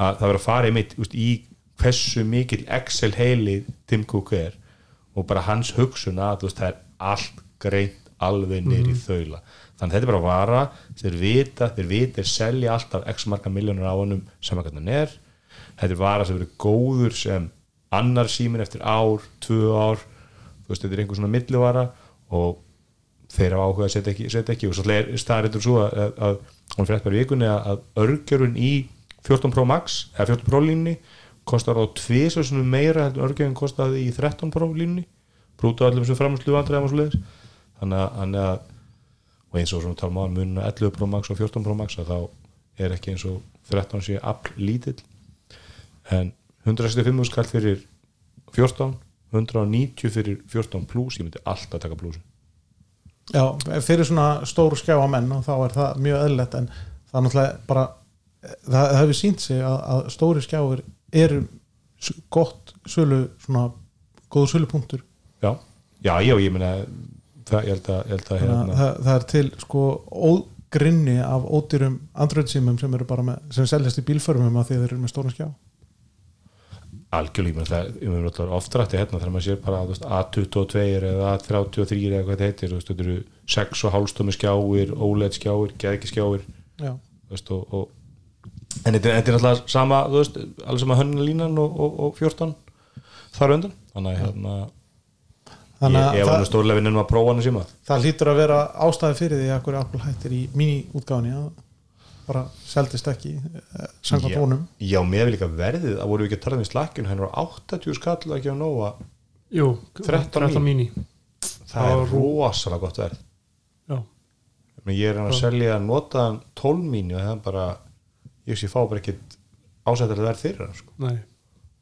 að það verður að fara einmitt úst, í hversu mikill Excel heili Tim Cook er og bara hans hugsun að þú veist, það er allt greint alveg nýr í þaula. Þannig að þetta er bara að vara þeir vita, þeir vita, þeir selja alltaf x marga miljónur á honum sem að hvernig hann er. Þetta er vara sem verður góður sem annar símin eftir ár, tvö ár. Þú veist, þetta er einhver svona millivara og þeir hafa áhuga að setja ekki, setja ekki. Og svo er staðarindur svo að, að, hún fyrir eftir vikunni að, örgjörun í 14 Pro Max eða 14 Pro línni kostar á tvisasunum meira heldur örgjörun kostaði í 13 Pro línni brútu allum sem framslu vandræðum og svo leiðis þannig að og eins og svona talum á munna 11 Pro Max og 14 Pro Max að þá er ekki eins og 13 sé afl lítill. En 165 skall fyrir 14 190 fyrir 14 plus ég myndi alltaf taka plusin Já, fyrir svona stóru skjáa menn og þá er það mjög eðlilegt en það er náttúrulega bara það, það hefur sínt sig að, að stóri skjáir eru gott sölu svona góðu sölupunktur. Já, já, já, ég meina það, ég held að, ég held að hérna, það, það er til sko ógrinni af ódýrum Android símum sem eru bara með, sem seljast í bílförmum að því að þeir eru með stóra skjá. Algjörlega, ég meina alltaf ofta rætti hérna þegar maður sér bara þú veist, A22 eða A33 eða hvað þetta heitir, þetta eru 6 og hálfstómi skjáir, OLED skjáir geðki skjáir, veist, og, og en þetta, er- alltaf sama, þú veist, alveg sama hönnulínan og, og, og 14 þar undan, þannig að hérna þannig ég, að ég var nú stórlega vinnum að prófa hann síma það hlýtur að vera ástæði fyrir því að hverju Apple hættir í mini-útgáðinni að bara seldist ekki eh, Já. honum. Já, mér vil líka verðið, að voru við ekki að tala um í slakkjun hann var 80 skall ekki á nóa Jú, 13 13 mini það Það er rosalega gott verð. Já, Men ég er hann að selja notaðan 12 mínu og það er bara ég sé fá bara ekkit ásættilega verð fyrir hann sko. nei,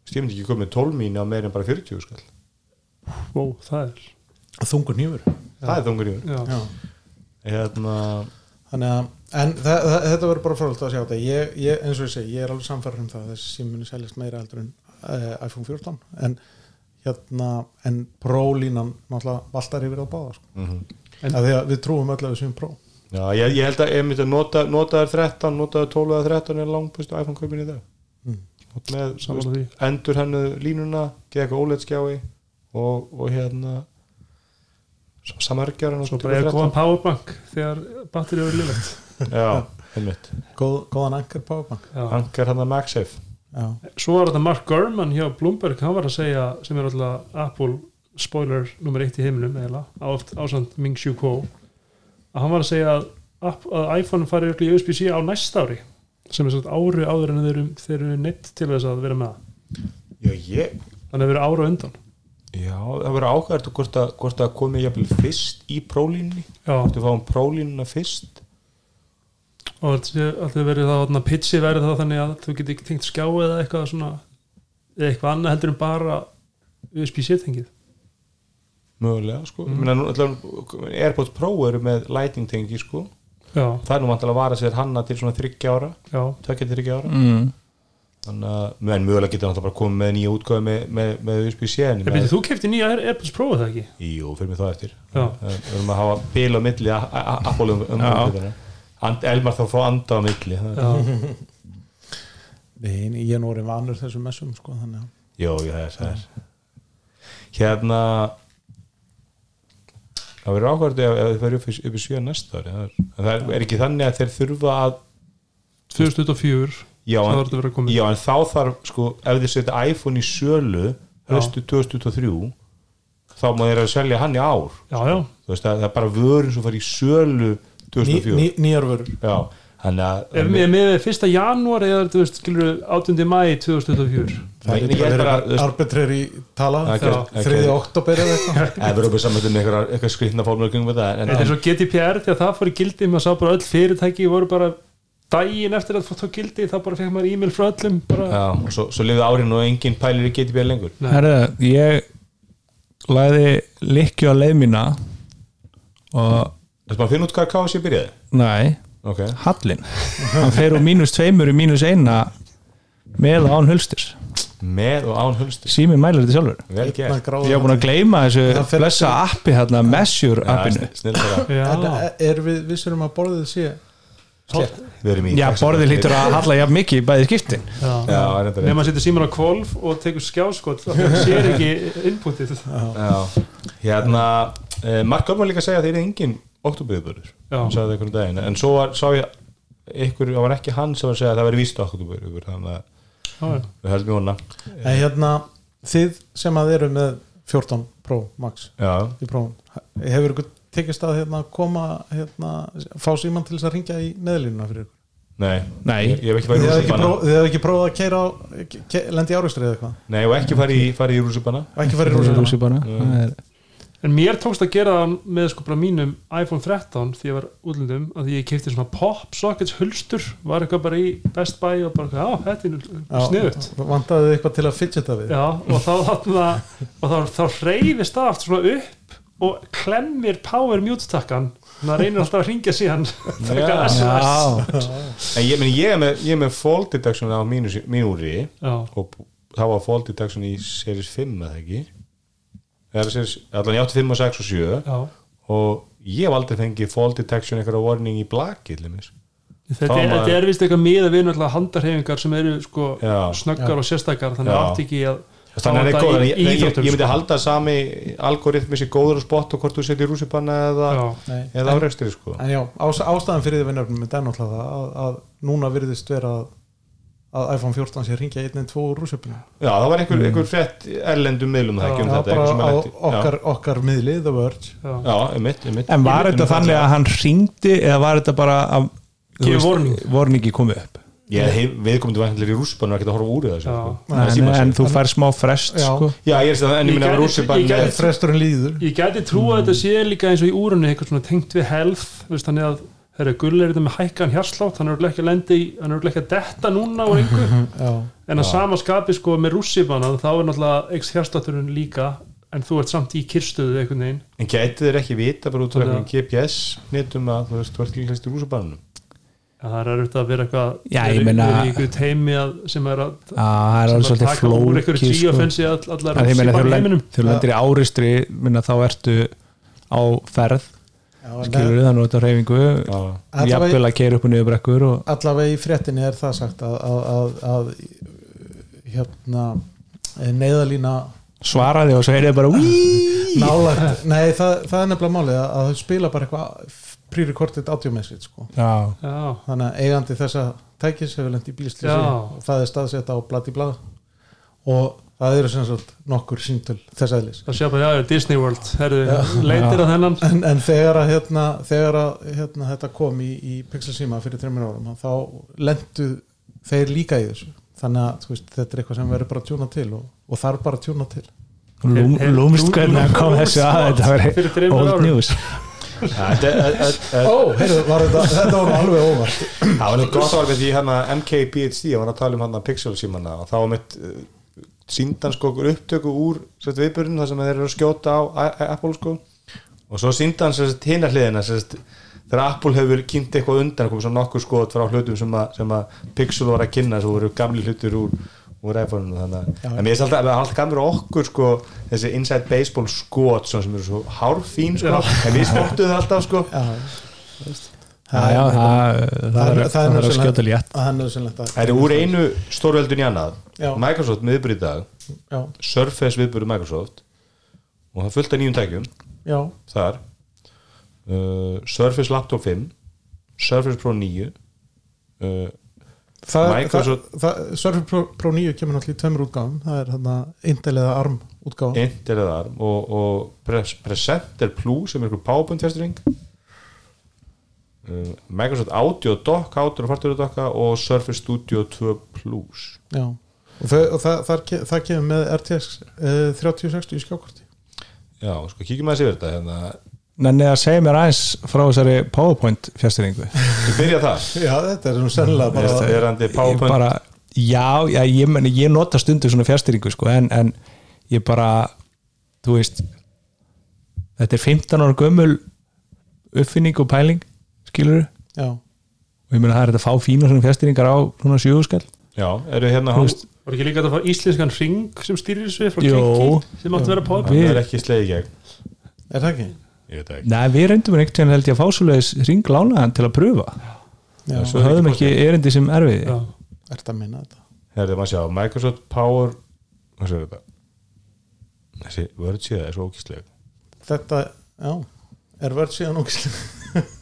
ég myndi ekki komið 12 mínu á meir en bara 40 skall ó, það er. Þungur nýfur það er þungur Já. hérna, þannig að en það, það, þetta verður bara frálega að sjá þetta. Ég, ég, eins og ég segi, ég er alveg samfæður um það að þessi símuni seljast meira heldur en uh, iPhone 14 en hérna, en Pro-línan náttúrulega valtar yfir að báða sko. mm en að því að við trúum öll að við séum Pro. Já, ég, ég held að ég myndi að nota, notaður 13 notaður 12 eða 13 er langt bestu iPhone kaupin í það Mm. Með því. endur hennu línuna geða eitthvað OLED skjái og, og hérna samargjaran svo bara ég góðan powerbank þegar batterið er liðlegt já, einmitt. Góð, góðan anchor powerbank. Já. Ankar hann að MagSafe. Já, Svo var þetta Mark Gurman hjá Bloomberg hann var að segja, sem er alltaf Apple spoiler nummer eitt í heiminum eða ásand Ming Chiu Kuo að hann var að segja að, að iPhone fari öll í USB-C á næsta ári sem er svona ári áður en þeir eru, þeir eru neitt til þess að vera með það. já, ég þannig að vera ára undan Já, það verður ákvært hvort að, hvort að komi jafnvel fyrst í prólínni Já, Hvort við fáum prólínuna fyrst. Og alltaf verið það þarna, pitchi verið það þannig að þú getur ekki tengt skjá eða eitthvað svona eða eitthvað annað heldur en bara USB-C tengið. Mögulega, sko. Mm. Airpods Pro eru með lighting tengi, sko. Já, Það er nú vantilega að vara sér hanna til svona 30 ára já, Tvekja til 30 ára. Mm. Þannig að, menn mögulega getur náttúrulega bara komið með nýja útgáfi með, með, með USB-C en með, þú kefti nýja Air- AirPods Pro eða ekki? Jú, fyrir mig það eftir. Já. Við erum að hafa bil á milli Apple um, um Elmar þá fá anda á milli það- ég er nú orðin vanur þessum messum sko, já, það er, það er Hérna Það verður áhverju ef, ef þið verður upp, í- upp í sjö næsta ári það er, það er, ekki þannig að þeir þurfa að 2024 já, en, er já, en þá þarf sko, ef þið setja iPhone í sölu höstu 2023 þá má þeir að selja hann í ár Já, já, þú veist, það, það er bara vörun sem fari í sölu ný, 2004 ný, Nýjar já, þannig að ef við með 1. janúar eða þú veist, skilur 8. mæ 2024 Það er bara bara, þú veist- arbitrary tala Já. er þriði oktober eða eitthvað eða verður upp saman með eitthvað, skrifna það en, er svo GDPR að það fór í gildi maður sá bara öll fyrirtæki voru bara daginn eftir að það tók gildi þá bara fekk maður e-mail frá öllum bara, Já, og svo, svo lifið árin og enginn pælir í GTB lengur. Nei. Herðu, ég lagði likju á leið mína og Þetta er bara að finna út hvað KFC byrjaði? Næ, ok, Hallin, hann fer úr mínus tveimur í mínus eina með og án hulsturs. Með og án hulstur síminn mælir þetta sjálfur. Ég hef búin að gleyma Það þessu blessa appi hérna, Measure appinu. snill þeirra Já, En er við vissur um að borðið sé við erum í já, borðið lítur að halla jafn mikið í bæði skiptin. Já. já, reyndar Nefn að setja síman á kvolf og tekur skjáskot það sér ekki inputið. Já, hérna eh, Mark Görmann líka að segja að þeir eru engin oktoberubörður, Já. hann sagði það einhvern daginn. En svo var, sá ég ykkur, það var ekki hann sem var að segja að það væri víst oktoberubur þannig að við höldum í hona en hérna þið sem að eru með 14 Pro Max Já, í prófum, hefur ykkur tekist að hérna, koma hérna, fá síman til þess að ringja í neðlínuna fyrir ykkur? Nei, Nei. ég, ég hef ekki þið farið í próf, þið hefur ekki prófað að keira á ke, lendi í áriðstrið eða eitthvað? Nei, og ekki farið í, og ekki farið í er- En mér tókst að gera það með sko bara mínum iPhone 13 því ég var útlundum að því ég kefti svona pop sockets hulstur var eitthvað bara í Best Buy og bara, já, þetta er sniðut vantaði þið eitthvað til að fidgeta við. Já, og þá og þá, þá reyfist það aftur svona upp og klemmir power mute takkan. Þannig að reynir alltaf að ringja síðan. SMS En ég, meni, ég, er með, ég er með fall detection á mínu, mínu úri og það var fall detection í series 5 eða ekki? Allan ég átti 5 og 6 og 7 já. Og ég hef aldrei fengið fall detection eitthvað warning í blaki Þetta er, maður- þetta er vist eitthvað miða við náttúrulega handarhefingar sem eru sko snöggar og sérstakar þannig að ekki að Þannig að það er góð, þannig í ég, ég, myndi sko. halda sami algoritmi sér góður og spott og hvort þú setjir rússipanna eða, Já. Eða áreikstri sko. en já, ás, ástæðan fyrir því vinnarnum er náttúrulega það að, að núna virðist vera að, að iPhone 14 sé ringja 1.2 úr rússöpunum Já, það var einhver, einhver frétt erlendum miðlum það ekki um Já, þetta bara sem á í- okkar, okkar miðli, The Verge. Já. Já, já einmitt, einmitt. En var þetta þannig að hann ringdi eða var þetta bara að warningi komið upp viðkomandi væntilega í rússipanna og ekki að horfa úr sko. Það er en, en þú fær smá frest Já. sko. Já, ég er að en ég Ég minna að er- fresturinn líður. Ég gæti trú að þetta sé líka eins og í úrunni eitthvað svona tengt við health veist, þannig að þeirra gull er þetta með hækkan hjarslátt hann er örugglega ekki að lendi í- hann er örugglega ekki að detta núna úr einhver en að sama skapi sko með rússipanna þá er náttúrulega eikst hjarslátturinn líka en þú ert samt í kyrstöðu einhvern veginn. En gæti þeir ekki vita bara út að í að það er auðvitað að vera eitthvað Já, meina- í einhverju teimi að, sem er að það er að svolítið taka úr einhverju flókið sko. geofensi all, allar En ég meina, þegar rússipann þú heiminum. þegar þú lendir í áristri minna, þá ertu á ferð. Skilur þannig að þetta reyfingu jafnvel að keira upp og niður brekkur og allavega í fréttinni er það sagt að, að, að, að hérna eh, neyðalína svaraði og svo heyrði bara nálagt, nei það, það er nefnilega málið að, að þau spila bara eitthvað pre-recorded audio message sko. Já, já, þannig að eigandi þessa tækis hefur lent í bílslýsi Já. og það er staðsett á bladi blad og það eru sem sagt nokkur síntöl þess aðlis það sé bara, já, Disney World herðu, leitir að þennan. En, en þegar að, hérna, þegar að hérna, þetta kom í, í Pixel Sima fyrir þreymur árum þá lendu þeir líka í þessu. Þannig að þú veist, þetta er eitthvað sem verður bara að tjúna til og, og þarf bara að tjúna til. Lúmst hvernig að kom þessu að þetta fyrir var þremur old árum. news Ó, heyrðu, þetta, nú alveg óvart. Það var neitt gott alveg því hérna MKBHD hann var að tala um hann Pixel símanna og þá var mitt uh, síndan sko upptöku úr viðbörun þar sem þeir eru að skjóta á Apple sko. Og svo síndan hinna hliðina þegar Apple hefur kynnt eitthvað undan komið svo nokkur skot frá hlutum sem að, Pixel var að kynna sem voru gamli hlutur úr úr iPhone þannig að en mér er alltaf, alltaf gamur okkur sko þessi inside baseball skot sem eru svo hárfín sko. En við spottuðu það alltaf sko. Það, það, er, er skjóta létt. Það er er úr einu stórveldun í annað. Já. Microsoft miðbyrð í dag. Surface viðbyrð Microsoft. Og það fullt af nýjum tækjum já, þar. Uh, Surface Laptop 5 Surface Pro 9 uh, Surface Pro, Pro 9 kemur náttúrulega í tveimur útgáfum. Það er þarna Intel eða ARM útgáfa. Intel eða ARM og, og Pres Presenter Plus sem er einhver PowerPoint testring uh, Microsoft Audio Dock Audio og fartur dokka og Surface Studio 2 Plus. Já, og, það, og það, það, það kemur með RTX uh, 3060 í skjákorti. Já, sko, kíkjum að þessi verða hérna Nenni að segja mér aðeins frá þessari PowerPoint fjastýringu. Þú byrja það Já, þetta er nú sennilega bara Bara, Verandi PowerPoint. Bara, Já, já ég, meni, ég nota stundu svona fjastýringu sko, en, en ég bara þú veist þetta er 15 ára gömul uppfinning og pæling skilur Já, og ég meina það er þetta að fá fína svona fjastýringar á svona sjöguskall Já, eru hérna Þú veist, Var ekki líka að fá íslenskan ring sem stýrir þessu frá Jó. Kiki sem átti að vera power Við- Hann er ekki slegið í gegn. Er það ekki? Nei, við reyndum einhvern veginn held ég að fá svoleiðis ring lánaðan til að pröfa Já, Svo höfðum ekki erindi sem erfiði. Já. er þetta að minna þetta? Herðu, maður sjá, Microsoft Power Hvað séu þetta? Þessi vörð síða er svo ókísleg Þetta, já, er vörð síðan ógislega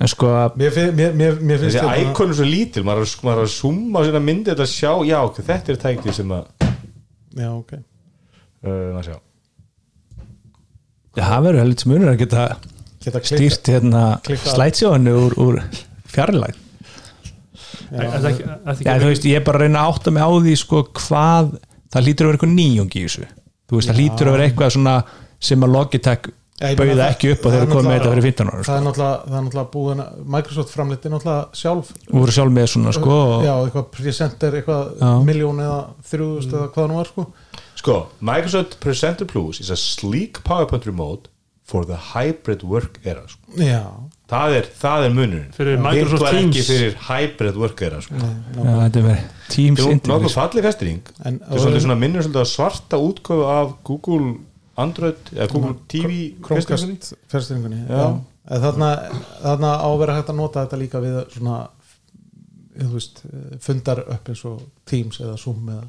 En sko, Mér, fin- mér, mér, mér finnst Þessi hérna- íkon er svo lítil, maður er að- maður er að summa sína myndi þetta að sjá, já, þetta er tækni sem að Já, ok. Uh, maður sjá það verður heldur smunur að geta Geta stýrt hérna slætsjóðinu úr, úr fjarlæg þú veist, ég er bara að reyna að átta mig á því sko hvað, það lítur að vera eitthvað nýjung í þessu. Þú veist, það lítur að vera eitthvað svona sem að Logitech bauða ekki upp og þeir er eru komið með þetta fyrir 15 ára Það sko. er náttúrulega, það er náttúrulega búin að Microsoft framleiti náttúrulega sjálf. Og voru sjálf með svona sko og, Já, eitthvað presenter, eitthvað miljón eða þrjúðust eða hvað nú var sko Sko, Microsoft Presenter Plus is a sleek PowerPoint remote for the hybrid work era sko. Já, það, er, það er munurinn Fyrir Microsoft var ekki Teams. fyrir hybrid work era sko. já, þetta er verið Teams interview falleg festring þetta er minnur svolítið að svarta útkofu af Google Android eða Google TV festringunni. Chromecast fyrstringunni Já. Já. En Þarna, þarna á að vera hægt að nota þetta líka við svona þú veist, fundar upp eins og Teams eða Zoom eða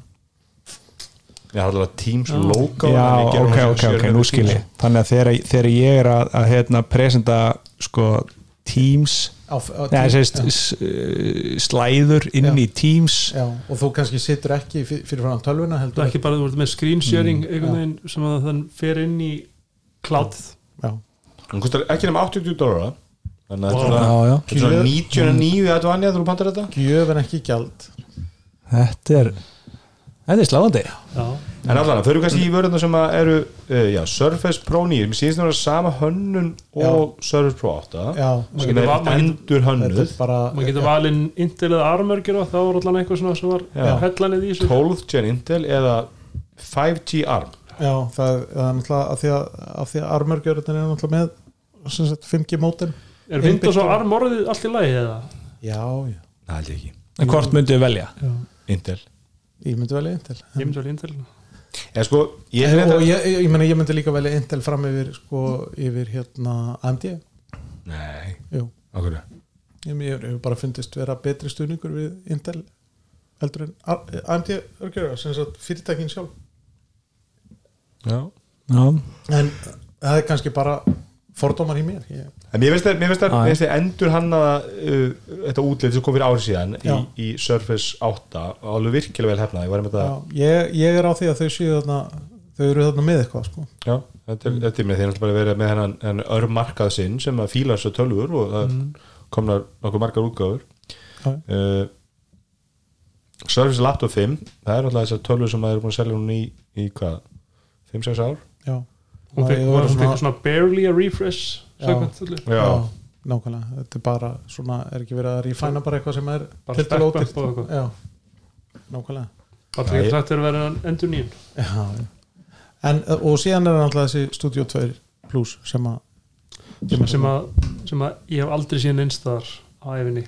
Já, það er alveg Teams logo Já, ok, ok, ok, nú með skil ég. Teams. þannig að þegar, þegar ég er að, að hérna, presenta sko Teams á, á Nei, Teams, sést, uh, slæður inn Já. í Teams. Já, og þú kannski situr ekki fyr- fyrir frá tölvuna heldur ekki bara þú ert með screen sharing Mm, einhvern veginn sem að þann fer inn í cloud. Já, hún kostar ekki nema 80 dólar þannig að þetta er Já, svona- já. þetta er svona 99 að þú annað þú pantar þetta. Gjöf en ekki gjald. Þetta er Þetta er sláðandi Já, En allan, þau eru kannski í vörðuna sem að eru uh, já, Surface Pro 9, mér síðast það vera sama hönnun og Surface Pro 8 Já, sem getur er endur hönnuð er maður getur valinn Intel eða Armörgjur og þá er allan eitthvað svona sem var hellanið í þessu. 12 gen Intel eða 5G ARM. Já, það, það er náttúrulega af því að, af því að armörgjörðin er náttúrulega með sagt, 5G mótin Er Windows og Arm orðið allt í lagi eða? Já, já, Það held ég ekki. En hvort myndið velja? Já, Intel ég myndi velja Intel. Ég myndi vel Intel. Eða sko, ég ég, og ég, ég, ég, meni, ég myndi líka velja Intel fram yfir sko, yfir hérna AMD Nei, Jú, okkur ég, ég hefur bara fundist vera betri stuðningur við Intel heldur en AMD örgjörða, sem sagt fyrirtækin sjálf. Já. Já, en það er kannski bara fordómar í mér. Ég, En mér finnst það, endur hann að uh, þetta útlið sem kom fyrir árið síðan í, í Surface 8 og alveg virkilega vel hefnað, ég ég, ég er á því að þau séu þarna þau eru þarna með eitthvað sko. Já, þetta er, þetta er með náttúrulega bara verið með hennan, hennan örmarkað sinn sem að fíla svo tölvur og það komnar nokkuð margar útgáfur. Já. uh, Surface Laptop 5 það er náttúrulega þessar tölvur sem maður er búin að selja hún í, í hvað, 5-6 ár? Já, Hún Það er hún svona- svona barely a refresh Já. Já, já, nákvæmlega. Þetta er bara svona, er ekki verið að rífæna bara eitthvað sem er og eitthvað. já, nákvæmlega. Það er ég- sagt að vera endur nýjum. Já, já. En, og síðan er náttúrulega þessi Studio 2 Plus sem að sem, sem, að, sem að ég hef aldrei síðan einstæðar á efinni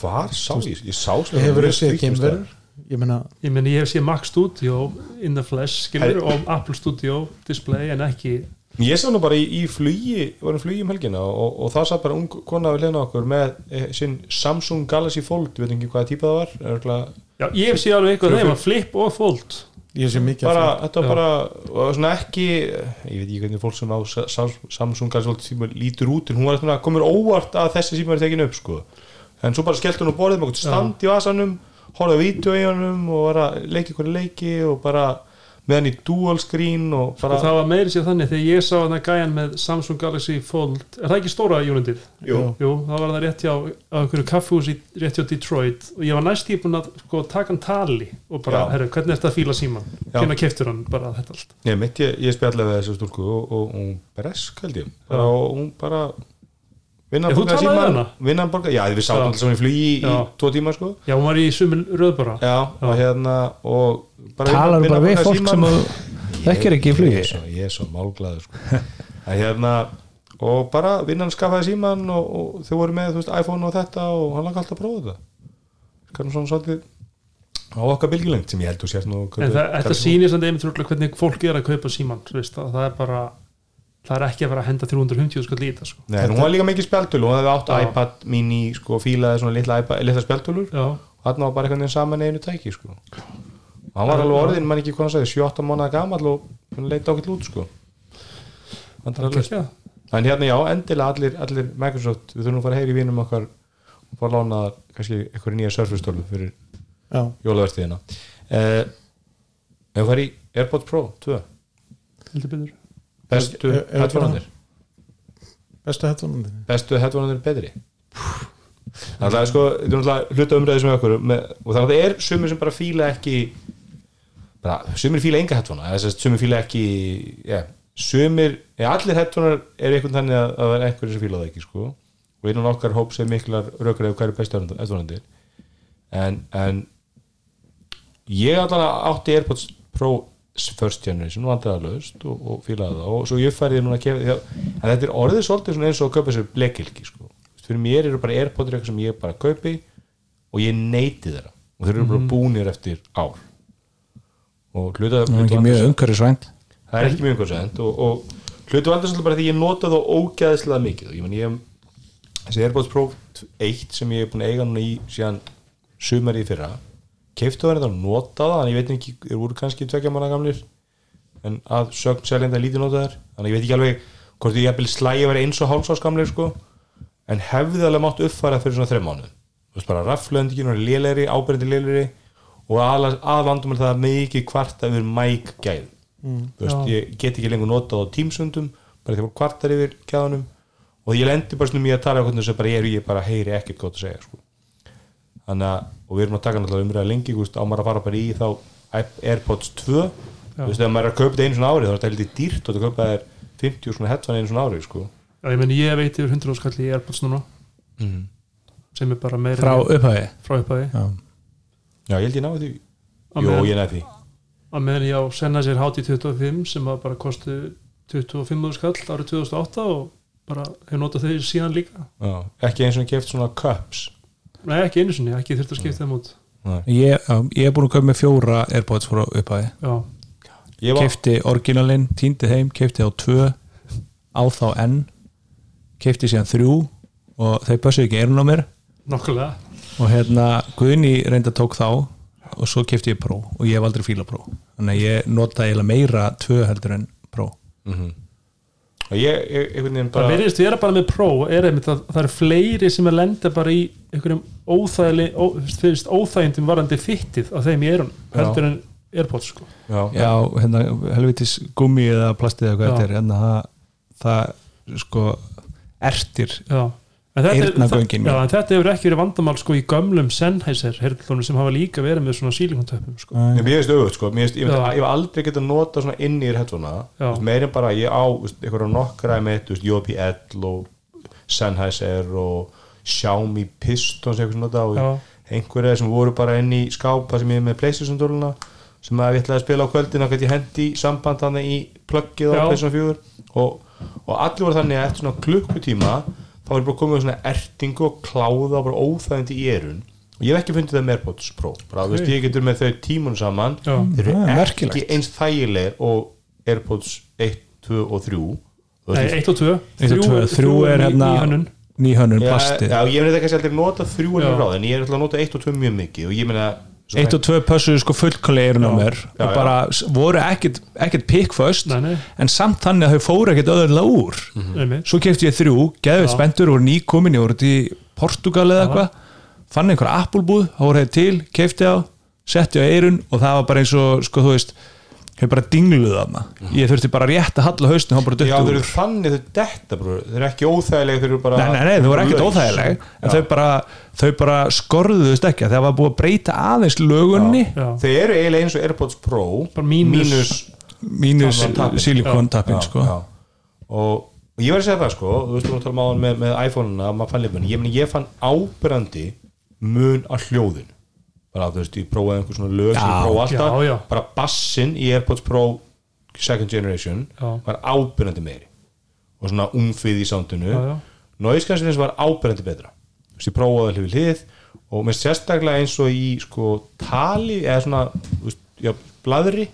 hvar sá ég? Ég sá ég hefur verið séð geimverður ég meina, ég meni ég hef séð Mac Studio in the flesh skilur og Apple Studio display en ekki Ég sá nú bara í, í flugi, varum flugi um helgina og, og það sá bara ung kona við hlena okkur með e, sinn Samsung Galaxy Fold, við veit ekki hvaða típa það var örgulega, já, ég hef séð alveg eitthvað þeim að flip og fold. Ég sé mikið bara, þetta var bara og svona ekki, ég veit ekki hvernig fólk sem á Sa- Sa- Samsung Galaxy Fold tíma lítur út, en hún var svona, komur óvart að þessi síma er tekin upp, sko. En svo bara skellt hún á borðið með okkur stand í vasanum horfði á vídeo í honum og var að leiki hverju leiki og bara með hann í dual screen og og bara það var meiri sér þannig þegar ég sá þarna gæjan með Samsung Galaxy Fold er það ekki stóra unitið? Jú. Jú, það var það rétt hjá á einhverju kaffhús í rétt hjá Detroit og ég var næst í búin að sko, taka hann tali og bara, herru, hvernig er þetta að fíla síman? Hvernig keftur hann bara þetta allt? Nei, mitt, ég, ég spjallaði við þessu stúlku og, og hún bresk held ég bara, og hún bara vinnan Já, borgaði við hana? vinnan borgaði, já við Já. sátum alltaf saman í flugi í, Já. tvo tíma sko. Já, hún var í sumil röðbara já, og hérna og bara talar bara við vinnan fólk borgaði sem þekkir ekki í flugi. ég er svo málglaður sko. Að hérna og bara vinnan skaffaði síman og, og þau voru með þú veist, iPhone og þetta og hann langa alltaf að prófa þetta. Kannum svona svolítið á okkar bylgilengt sem ég held þú sért nú en það, þetta sýnir samt einmitt rúglega hvernig fólk er að kaupa síman þú veist, það, það er bara það er ekki að vera að henda 350 skall í þetta sko. Nei, en hún var líka mikið spjaldtölu og það hefði átt Já. iPad mini sko, fílaði svona litla, iPad- litla spjaldtölur já, og hann var bara einhvern veginn saman í einu tæki sko. hann var alveg orðin, mann ekki hvað hann sagði 7-8 mánuða gamall og hann leita ákveld út sko. Vandræðalaust. já. en hérna já, endilega allir, allir Microsoft, við þurfum að fara að heyri í vinum okkar og fara að lána kannski eitthvað nýja surfustölu fyrir já, jólavertíðina uh, ef við fara í AirPods Pro 2 heldur betur bestu headphoneanir bestu headphone bestu headphoneanir betri. Það er sko, þetta er hluta umræði sem við okkur með, og þannig að það er sumir sem bara fíla ekki bara, sumir fíla enga headphone eða þess að sumir fíla ekki ja, sumir, ja, allir headphonear er einhvern þannig að það er einhverjir sem fíla það ekki sko, og innan okkar hóps er miklar rökur eða hver er bestu headphoneanir en, en ég allan átti Airpods Pro first generation vandræðalaust og, og fílaði það og svo ég færði núna að kefa að þetta er orðið svolítið eins og að kaupa sér blekilki sko. fyrir mér eru bara Airpods eitthvað sem ég bara kaupi og ég neyti þeirra. Og þeir eru bara búnir eftir ár. Og hluta, það er ekki mjög umhverfisvænt. Það er ekki mjög umhverfisvænt og, og hlutu vandar svolítið bara því ég nota þá ógæðislega mikið. Og ég menn ég þessi Airpods Pro 1 sem ég er búin að eiga núna í síðan sumari í fyrra keiftu það og nota það þannig ég veit ekki, þeir voru kannski tvekja manna gamlir en að sögn seljenda lítið nota þær þannig ég veit ekki alveg hvort ég jafnvel slægi verið eins og hálfsás gamlir sko. En hefði alveg mátt uppfæra fyrir svona þreim mánu þú veist bara raflöndikinn og lélegri, ábyrndi lélegri og aðvandum er það mikið kvarta yfir mæk gæð þú veist, Já. ég get ekki lengur notað á tímsundum bara að kvartar yfir gæðanum og ég lendi bara svona mjög að tala um hvernig þess að bara ég, ég bara heyri ekkert gott að segja sko. Þannig að, og við erum að taka náttúrulega umræða lengi, þú veist, á maður að fara bara í þá Airpods 2 þú veist, ef maður er að kaupa þetta einu svona ári þá er þetta heldur dýrt og þetta kaupa þér 50 svona headphone einu svona ári sko. já, ég meni ég veit yfir 100 skall í Airpods núna. Sem er bara meira frá upphæði frá upphæði já. já, ég held ég náði því. Jó, meðan- ég næði því. að meðan ég á senna sér HT25 sem að bara kosti 25 skall árið 2008 og bara hef notað þau síðan líka. Já. ekki eins og ég keft svona cups nei ekki einu sinni, ekki þurft að skipta þeim út. Ég, er búin að kaupa með fjóra Airpods frá upphæði var, keifti orginalinn, týndi þeim keifti á tvö á þá enn keifti síðan þrjú og þau passu ekki eirun á mér. Nokkulega og hérna Guðni reynda tók þá og svo keifti ég Pro og ég hef aldrei fíla Pro. Þannig að ég nota eiginlega meira tvö heldur en ég, einhvern veginn það bara verðist vera bara með Pro er einmitt að það eru fleiri sem er lenda bara í einhverjum óþægli ó, fyrst óþægindum varandi fittið á þeim í eirun heldur en Airpods sko. já, já, hérna helvitis gummi eða plastið eða hvað þetta er hérna það, það sko ertir já En þetta, hefur ekki verið vandamál sko í gömlum Sennheiser herlunum sem hafa líka verið með svona sílinguntöpum sko. En mér finnst auðvitað sko, mér finnst, ég, hef aldrei getað nota svona inn í Já. meirinn bara ég á einhverja nokkra með JBL og Sennheiser og Xiaomi Pistons eitthvað og einhverja sem voru bara inn í skápa sem ég er með Playstation dóluna sem að ég ætlaði að spila á kvöldin og gæti hendi í samband þannig í pluggið á. Playstation 4 og, og allir voru þannig að eftir svona klukkutíma þá er bara komið svona ertingu og kláða og bara óþægindi í erun og ég hef ekki fundið það með AirPods Pro. Bara, þú veist, ég getur með þau tímun saman. Já. þeir eru er ekki merkilegt. eins þægilegir og AirPods 1, 2 og 3 Þú Nei, veist, 1 og 2 Eitt og tvö, þrjú er hérna hönnun. nýhönnun já, plastið. já, ég meina þetta kannski aldrei nota 3 Já. en ég er alltaf að nota 1 og 2 mjög mikið. Og ég meina svona- eitt og tvö pössuðu sko fullkonlega eirun á mér Já, og já. bara s- voru pickföst Nei, nei. en samt þannig að þau fóru ekkit öðrulega úr Einmitt. svo kefti ég þrjú, geðveit Já. spenntur voru nýkomin, ég voru til Portugal eða eitthvað fann einhver Applebúð, þá voru þeir til kefti á, setti á eirun og það var bara eins og, sko þú veist hefur bara dingluð þarna ég þurfti bara rétt að halla haustin og hann bara Já, döttu þeir úr eru þannig þau detta bror. þeir eru ekki óþægilega þeir eru bara Nei, nei, nei, þau voru ekkert óþægileg en Já. þau bara, þau bara skorðuðust ekki það var búið að breyta aðeins lögunni Já. Þeir eru eiginlega eins og AirPods Pro Bara mínus- mínus Já, sko. já. og, og ég verði að segja það sko þú veist þú tala um með, með iPhone-una ég, ég fann ábyrrandi mun að hljóðin bara þú veist, ég prófaði einhver svona lög sem ég prófa alltaf, já, já. bara bassin í AirPods Pro second generation Já. var ábyrjandi meiri. Og svona umfið í sándinu. Cancellation var ábyrjandi betra. Þú veist, ég prófaði hlifið hlið. Og með sérstaklega eins og í sko tali eða svona, þú veist, já, bladri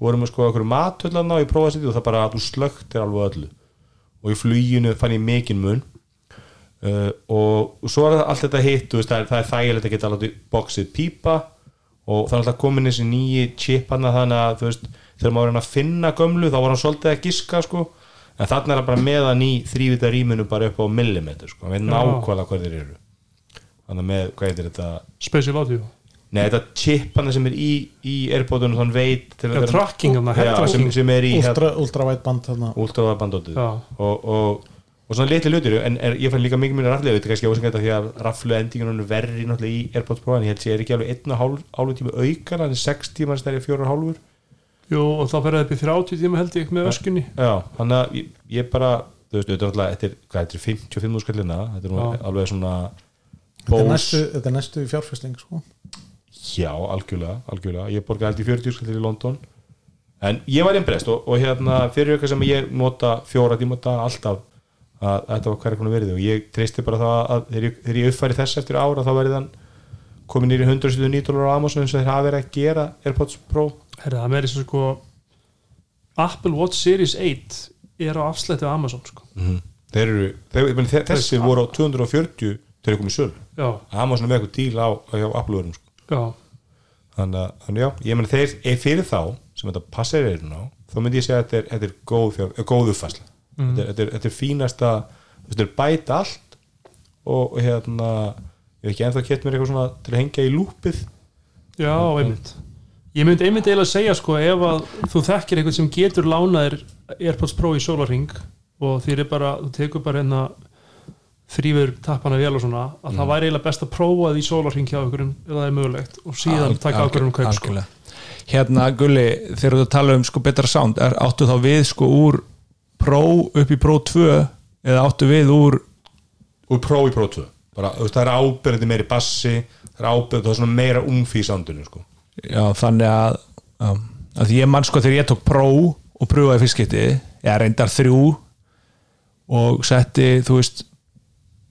vorum við sko okkur matöllana og ég prófaði að setja og það bara þú slögtir alveg öllu. Og í fluginu fann ég mikinn mun uh, og svo er allt þetta hitt það, er, það er þægilegt að geta alveg boxið pípa og það er alltaf komin þessi nýji chipana þannig að þú veist, þegar maður er að finna gömlu þá var hann svolítið að giska sko. En þarna er hann bara meðan í þrývita rýminu bara upp á millimetr sko, hann veit nákvæmlega hvað þeir eru. Þannig að með, hvað heitir þetta? Special audio Nei, þetta chipana sem er í, í Airpodunum þann veit til Já, tracking, head já, sem, sem er í ultra, ultra white band þarna. Últraðabandótið Já. og, og, og svona litli hlutir en er, ég fann líka mikið minna raflega þetta er kannski ósengið því að raflu endingun er verri náttúrulega í Airpods Pro en ég held sé er ekki alveg einn og hálf, hálfu tíma aukar en 6 tímar stærri fjórar og hálfur? Jú, og þá fer það upp í 30 tíma held ég með öskunni. Já, þannig að ég, ég bara þú veist, þetta er þetta er, hvað, þetta er 55 skallina þetta er nú alveg svona þetta er næstu, þetta er næstu fjárfesting sko. Já, algjörlega, algjörlega. Ég borga held í 40 skallir í London. En ég var impressed og, og hérna fyrir að þetta var konar verið og ég treysti bara það að þegar ég, þegar ég uppfæri þess eftir ára þá verið hann komin nýri 179 dólar á Amazon eins og þeir hafa verið að gera AirPods Pro. Herra, það meiri svo sko Apple Watch Series 8 er á afslætti á Amazon sko. þeir eru, þeir, ég meni, þe- þessi voru á 240 þeir eru komið söl Já, Amazon er með eitthvað díl á, á Apple-verum sko. þannig að, já, ég meni þeir er fyrir þá sem þetta passar eirinn á þá myndi ég segja að þetta er, þetta er góð, fjár, eh, uppfæsla þetta, er, þetta, er, þetta er fínasta þetta er bæta allt og, hérna ég hef ekki ennþá kett mér eitthvað svona til að hengja í lúpið. Já, einmitt. Ég myndi einmitt eiginlega að segja sko ef að þú þekkir eitthvað sem getur lánaðir Airpods Pro í sólarring og þér er bara, þú tekur bara hérna þrýfur tappana vel og svona að það væri eiginlega best að prófa því í sólarring hjá ykkur ef það er mögulegt og síðan taka ákvörðum um kaup sko. Hérna Gulli, þegar þú tala um sko betra sound, er, áttu þá við sko úr Pro upp í Pro 2 eða áttu við úr og Pro í Pro 2 bara, það er ábyrðandi meiri bassi það er ábyrðandi, er meira umfí soundinu sko. já, þannig að, að því ég mann sko þegar ég tók Pro og pröfaði fyrstskipti ég reyndar þrjú og setti, þú veist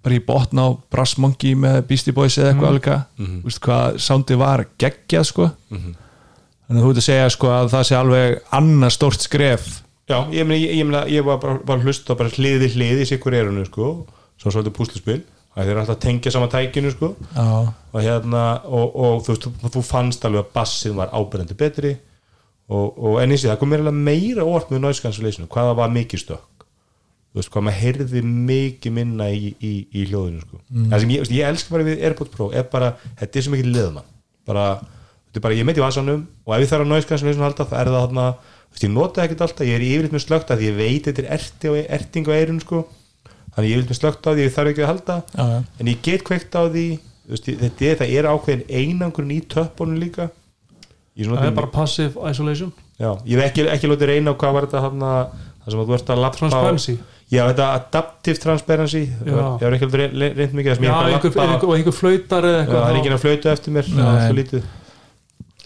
bara í botn á Brass Monkey með Beastie Boys eða eitthvað alveg þú veist hvað soundið var geggjað sko. Þannig að þú ert að segja sko að það sé alveg annað stórt skref já, ég meina, ég, ég, ég var bara, bara að hlusta bara hliði hliði í sikur erunu sko, svo svolítið púsluspil. Það er alltaf að tengja saman tækinu sko. Já, og hérna og, og þú, veist, þú, fannst alveg að bassin var ábyrðandi betri. Og, og en eins og það kom alveg meira orð með noise cancellation hvað það var mikið stökk? Þú veist hvað maður heyrði mikið minna í, í, í hljóðinu sko. það sem ég, veist, ég elska bara við Airpods Pro er bara, þetta er svo mikið leðmann bara, þetta er bara, ég meiti vasanum og ef ég þarf að noise cancellation halda þá er það þú veist, ég nota ekkert alltaf ég er yfirleitt með slögt að því ég veit þetta er erti og erting á eirun sko þannig ég vil með slögt á því, ég þarf ekki að halda Já, já. en ég get kveikt á því veist, þetta er, er ákveðin einangrun í töppunum líka það er bara passive isolation já, ég hef ekki, ekki lótið reyna á hvað var þetta hana, það sem að þú ert að lappa á- Transparency. já, þetta adaptive transparency Já. ég hef ekki lótið reynd, mikið það sem já, er einhver, einhver, og einhver flautar eða Já, eitthvað það er ekki að flauta eftir mér Nei. það er svo lítið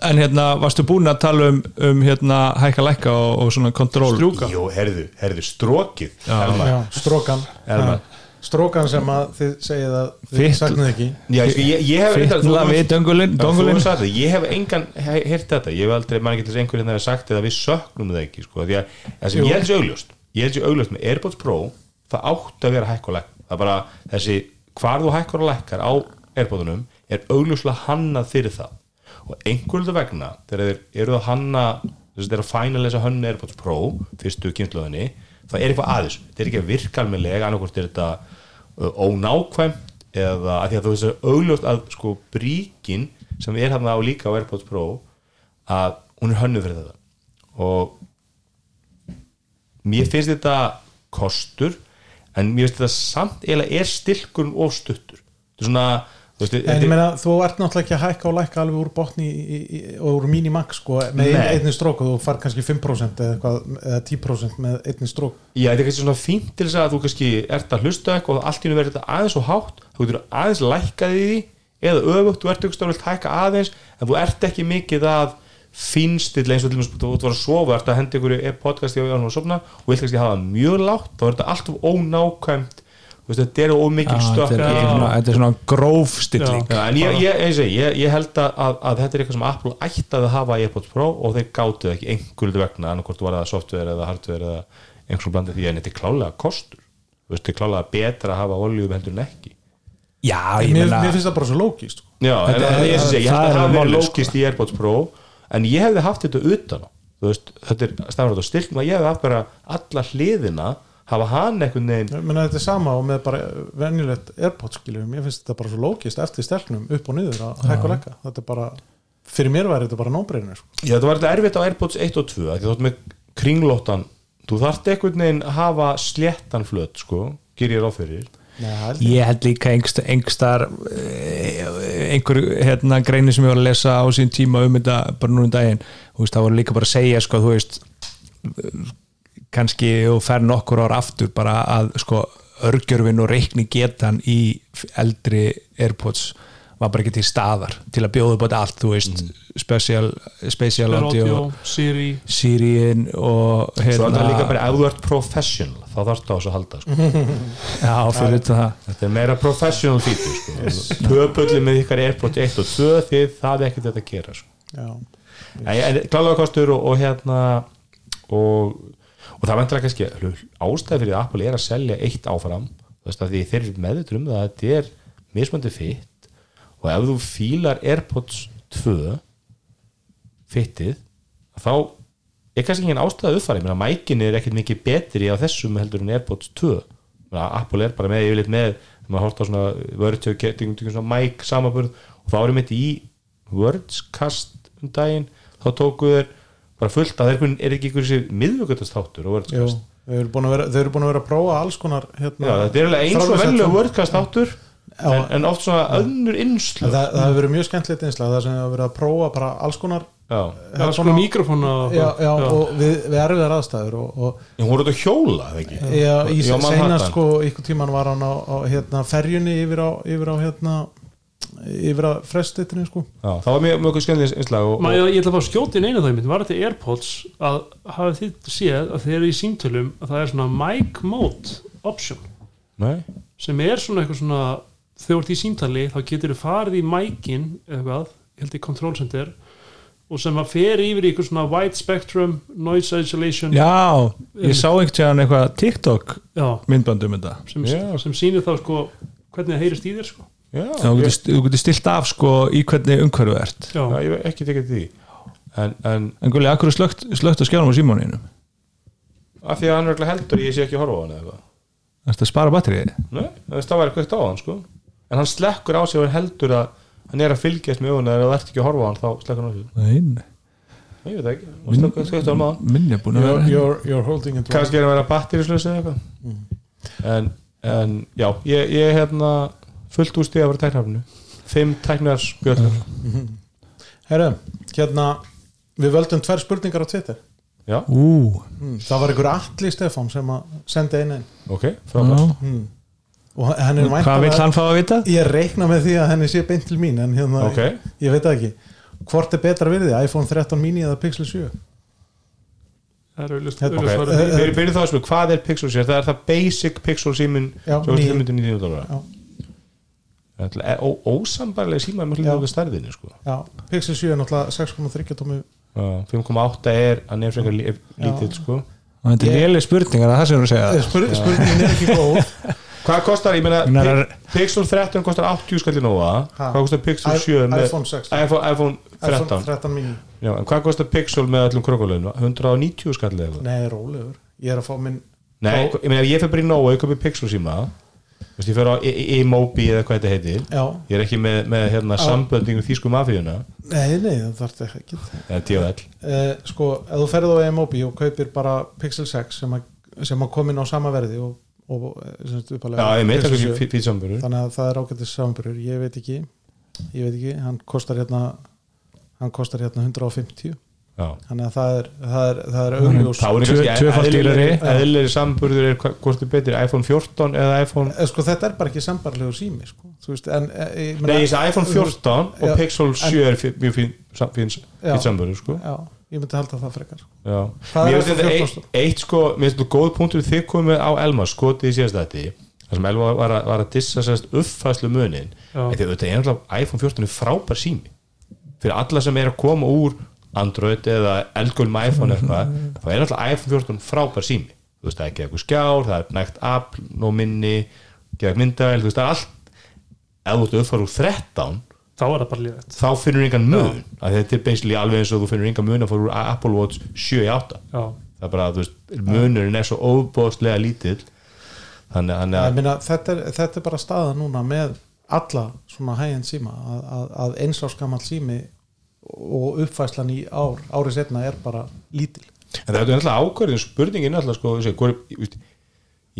en hérna varstu búin að tala um, um hérna hækka lækka og, og svona kontról Strjúka. Jú, herðu, herðu, strókið Já. Strókan strókan sem að þið segið að þið Fitt- saknið ekki. Já, sko, ég, ég hef Fytla þú- við döngulinn, þú döngulinn. hefur sagt það, ég hef engan heyrt þetta, ég hef aldrei, mann ekki þess einhverjum þegar sagt eða við söknum það ekki sko, því að það sem Jú. ég held sér augljóst ég held sér augljóst með Airpods Pro það átti að vera hækk og lækk það er bara þessi, hvar þú hækkar og lækkar á Airpodunum er augljóslega hannað fyrir það og einhverjum vegna, þegar þeir eru að hanna þess að þeir eru að fænalesa hönnu Airpods Pro fyrstu kynnslóðinni það er eitthvað aðeins, þetta er ekki að virka almennilega annarkvort er þetta uh, ónákvæmt eða að því að þú veist er augljóst að sko bríkin sem er hann á líka á Airpods Pro að hún er hönnu fyrir þetta. Og mér finnst þetta kostur en mér finnst þetta samt eiginlega er stilkurinn of stuttur. Þetta er svona veist, En ég meina, þú ert náttúrulega ekki að hækka og lækka alveg úr botni í, í, og úr minimax sko, með einni strók og þú far kannski 5% eða, eitthvað, eða 10% með einni strók Já, þetta er kannski svona fínt til þess að þú kannski ert að hlusta eitthvað og allt í hennu verður þetta aðeins og hátt þú getur aðeins lækkað í því eða öfugt, þú ert ykkur staflega hækka aðeins en þú ert ekki mikið að finnstill eins og til dæmis þú ert að að sofa, ert að henda ykkur í podcasti og að sofna og vilt kannski hafa mjög lágt þá er þetta alltaf ónákvæmt þetta eru ómikil stökk. þetta er, er svona, gróf stilling. Já, en ég, ég, ég, ég, ég held að, að, að þetta er eitthvað sem Apple ætti að hafa í AirPods Pro og þeir gátu það ekki einhverju vegna annarkvort var það software eða hardware eða einhverjum blandið því en þetta er klálega kostur. Þú veist, þetta er klálega betra að hafa olíu heldur en ekki. Já, ég mér, meina mér finnst það bara svo lókist sko. Já, en, Þetta en er- ég, ég, ég held það að er það málið, sko. lókist í AirPods Pro en ég hefði haft þetta utan á. Þú veist, þetta er stafrætt og stiltum að ég hefði haft bara alla hliðina hafa hann Ég meina, þetta er sama og með bara venjulegt Airpods skiljum, mér finnst þetta bara svo lókist eftir stelknum upp og niður að hækka og lekka þetta er bara, fyrir mér væri þetta bara nóbreyðinu sko. Já, það var þetta erfitt á AirPods 1 og 2 af því þú ert með kringlóttan. Þú þarft einhvern veginn að hafa sléttan flöt, sko, ger ég ráð fyrir. Nei, ég. Ég held líka engstar, engstar einhver hérna, greini sem ég var að lesa á sín tíma um þetta bara núna um daginn. Þú veist, það voru líka bara að segja sko, veist kannski og fer nokkur ár aftur bara að sko örgjörfin og reikni getan í eldri Airpods var bara ekki til staðar til að bjóða upp á þetta allt, þú veist special, special audio, audio, Siri. Siriin og Svo er hérna það líka bara, ef þú ert professional þá þarfst það á þessu að halda, sko. Já, fyrir þetta það Þetta. er meira professional fítur, sko. Töpulli með ykkar AirPods 1 og 2 því það er ekkert þetta að gera, sko. Já. En, en klálega kostur og, og hérna og, og það vendur kannski ástæði fyrir að Apple er að selja eitt áfram þú veist að því þeir eru meðutur um það að þetta er mismöndi fitt. Og ef þú fílar AirPods 2 fittið þá er kannski engin ástæði uppfæri, ég meina mækin er ekkert mikið betri á þessum heldur en AirPods 2 Meina, Apple er bara með yfirleitt með maður horft á svona Virtual Getting svona mic samaburð og þá erum við í Wordscast um daginn þá tóku þeir bara fullt að þeir er ekki miðvöggutast þáttur og Wordscast þau eru búin að vera, vera að prófa alls konar hérna, Já, þetta er alveg eins og þáttur Já. en, en oft svona önnur innslu það, það hefur verið mjög skemmtilegt einslag það sem hefur verið að prófa bara alls konar Já, Já, sko mikrofóna og- já, já, og við, við erfiðar aðstæður og, og hún voru þetta hjóla, eða ekki? já, í senast sko, ykkur tíman var hann á, á hérna, ferjunni yfir á, yfir á hérna, yfir á frestitinu sko. Já, það var mjög, mjög skemmtileg einslag og, og, ég ætla að fá skjóti inn einu það mitt var þetta Airpods að hafið þið séð að þeir eru í símtölum að það er svona mic mode option? Nei, sem er svona eitthvað svona þegar þú ert í símtali þá getur þú farið í eða eitthvað, ég held í control center og sem að fer yfir í eitthvað svona wide spectrum, noise isolation. Já, ég sá einhvern tíðan eitthvað TikTok Já, myndband um þetta. Sem, sem sýnir þá sko hvernig það heyrist í þér sko þú getur, þú getur stilt af sko í hvernig umhverfu ert. Já, já, ég hef ekki tekið því. En, en en gulli, akkur er slögt, slögt að skjánum á símóninu af því að hann er örugglega heldur ég sé ekki að horfa á hann eða eitthvað. Þetta spara batterið? Nei, það það væri kveikt á hann sko. En hann slekkur á sig og heldur að hann er að fylgjast með augun eða þú ert ekki að horfa á hann þá slekkur hann á sig. Nei, nei, ég veit það ekki, slekkur slekkur á hann. Minni er búin að vera it kannski er hann að vera batterislös eða eitthvað. En, en já, ég, ég hérna fullt úr stíða að vera tæknarfinu fimm tæknar spjöldar Herru, hérna við völdum tvær spurningar á Twitter. Mm. það var einhver Atli Stefán sem að senda einu inn ok, frábært. Mm. og hann er Hvað vil væntanlega- hann fá að vita? ég reikna með því að henni sé beint til mín en hérna, Ok. ég veit það ekki. Hvort er betra við því, iPhone 13 mini eða Pixel 7 það er auðvitað ok, Eh, eh, fyrir, fyrir það að spyrja, hvað er Pixel sér það er það basic Pixel símin Já, sem er níu. 599 dólar Já. Ósambarlega síma með hlutlega stærðinni sko. Já, Pixel 7 er náttúrulega 6,3 tómi. Já, 5,8 er hann er frekar lí- lítill sko. Og Þetta er léleg spurningar að það sem þú segja? Spur, spurningin er ekki góð. Hvað kostar, ég meina Pixel 13 kostar 80 skalli nóa Ha. hvað kostar Pixel I- 7 með iPhone 16 iPhone, iPhone 13 iPhone 13 mini. Já, en hvað kostar Pixel með öllum krokuleginu 190 skalli eða eitthvað? Nei, rólegur, ég er að fá minn Nei, ég meina ef ég fer bara í Nóa ég köpi Pixel síma Þú veist, ég fer á E- E- E-Mobi eða hvað þetta heitir. Já, ég er ekki með, með hérna, Já. samböndingu þýsku mafíuna. Nei, nei, það þarf þetta ekki. Eða TFL eh, Sko, ef þú ferð á MOB og kaupir bara Pixel 6 sem að, sem að komin á sama verði og, og eh, sagt Já, ég meit ekki 7. fyrir samböru þannig að það er ágættis samanbyrður ég veit ekki, ég veit ekki hann kostar hérna hann kostar hérna 150 Já. þannig að það er, það er, það er augljós þá Tvö- tvöfalt dýrari. kannski eðlilegri samburður er hvort er betur, iPhone 14 eða iPhone Eh, sko, þetta er bara ekki sambarlegu sími sko. Þú veist, en, ég meina- Nei, ég segi iPhone 14 og Já, Pixel 7 er mjög fín, samburður sko. já, ég myndi halda það frekar sko. Mér finnst þetta 14 eitt, eitt sko, mér finnst þetta góð punktur þið komið á Elma skotið í síðast þetta þar sem Elma var að, var að dissa sérst uppfæslu munin þetta er einhverja iPhone 14 er frábær sími fyrir alla sem er að koma úr Android eða eldgölum iPhone eitthvað, þá er alltaf iPhone 14 frábær sími. Þú veist það er ekki eitthvað skjár, það er nægt app, nóg minni, geða myndavel þú veist það er allt. Ef þú ert uppfæður úr 13 þá er það bara líðið þá finnur engan mun. Að þetta er basically alveg eins og þú finnur engan mun að fara úr Apple Watch 7 í 8 já, það er bara, þú veist, munurinn er svo óbóðslega lítill. Þannig, þannig að meina, þetta, er, þetta er bara staða núna með alla svona hægjend síma að, að, að eins á skamall sími og uppfæslan í ár árið setna er bara lítil. En það er alltaf ákvörðin, spurningin alltaf sko, hvor, ég,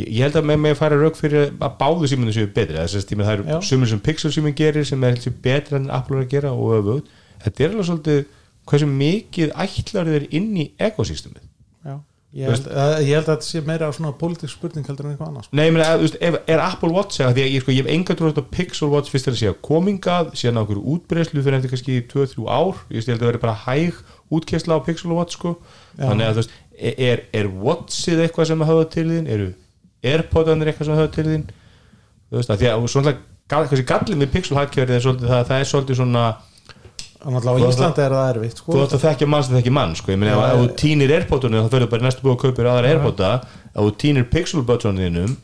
ég, held að með mig fara rauk fyrir að báðu síminu séu betri. Það eru sumir sem Pixel símin gerir sem er heldur betri en Apple að gera og öfugt, þetta er alveg svolítið hversu mikið ætlar þeir inn í ekosystemið. Ég, held, að, ég held að þetta sé meira svona pólitísk spurning heldur en eitthvað annars Nei, ég meina, ef, þú veist, ef, er Apple Watch eða, því að ég, sko, ég hef enga trúið á Pixel Watch fyrst þegar að segja komingað, síðan á okkur útbreyslu fyrir eftir kannski 2-3 ár. Ég held að það veri bara hæg útkesla á Pixel Watch sko. þannig að þú veist er, er Watchið eitthvað sem að hafa til þín? Eru Airpodanir eitthvað sem að hafa til þín? Þú veist að því að svona kannski gallin við Pixel er svolítið það, það er svolítið svona Þannig að á Íslandi er það erfitt sko. þú ætti að þekkja mann sem þekkja mann sko. ég meina ef, Já, ef þú týnir Airpodunum þá fyrir bara í næstu búið að kaupir aðra Airpoda ef þú týnir Pixel Budgetunum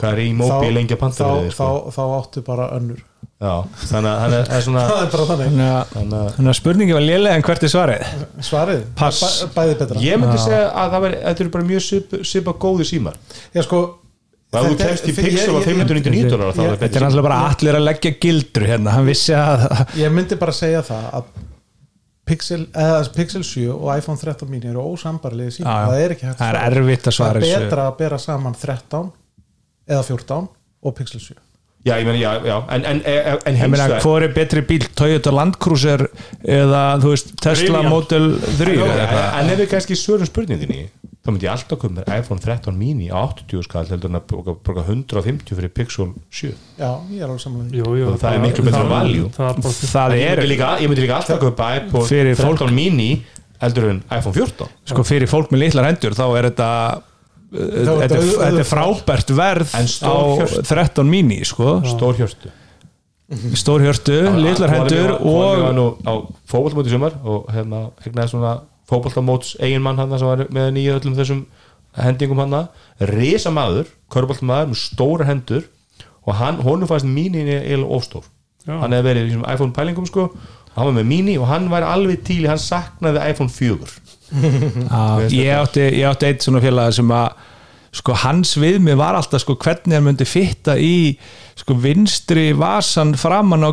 hvað er í móbi lengi að panta þá, sko. þá, þá áttu bara önnur. Já, þannig að hann er, er svona það er bara þannig. Þannig að, þannig að þannig að spurningi var lélega en hvert er svarið? Svarið, Pass. Bæ, bæði betra. Ég myndi segja að það þetta eru bara mjög svipa, svipa góði símar. Já sko ef þú kemst í fyrir- Pixel á ég- ég- 599 dólar þá er það þetta er náttúrulega bara allir að leggja gildur hérna, hann vissi að ég myndi bara segja það að Pixel, eða, Pixel 7 og iPhone 13 mini eru ósambarlega Já, já. það er ekki hægt Það er erfitt að svara það er betra að bera saman 13 eða 14 og Pixel 7 Já, ég meina, já, já, en, en, en, en ég hins meina vegar hvor er betri bíl Toyota Land Cruiser eða þú veist Tesla Brilliant. Model 3 Já, eða en, eitthvað. en ef við kannski svörum spurninginni þá myndi ég alltaf koma með iPhone 13 mini á 80 skall heldur en að borga- borga 150 fyrir Pixel 7 já, ég er alveg samanlega jú, jú, Og það er miklu betra value. það er bara það ég er myndi líka, ég myndi líka alltaf kaupa iPhone Fyrir 13 fólk- mini heldur en iPhone 14 sko fyrir fólk með litlar hendur þá er þetta þetta, er- er frábært verð á stór hjörtu. 13 mini sko, stór hjörstu stór hjörtu, litlar hendur og á fótballtamóti sumar og hérna hegnaði svona fótballtamóts eigin mann hann sem var með nýja öllum þessum hendingum hann risa maður, körballtamaður með stóra hendur og hann, honum fannst mínin eiginlega ofstór Já. hann hefði verið í iPhone pælingum sko. Hann var með mini og hann var alveg til í hann saknaði iPhone 4 Já, ég átti, átti eitt svona félag sem að sko hans viðmið var alltaf sko hvernig hann myndi fitta í sko vinstri vasan framan á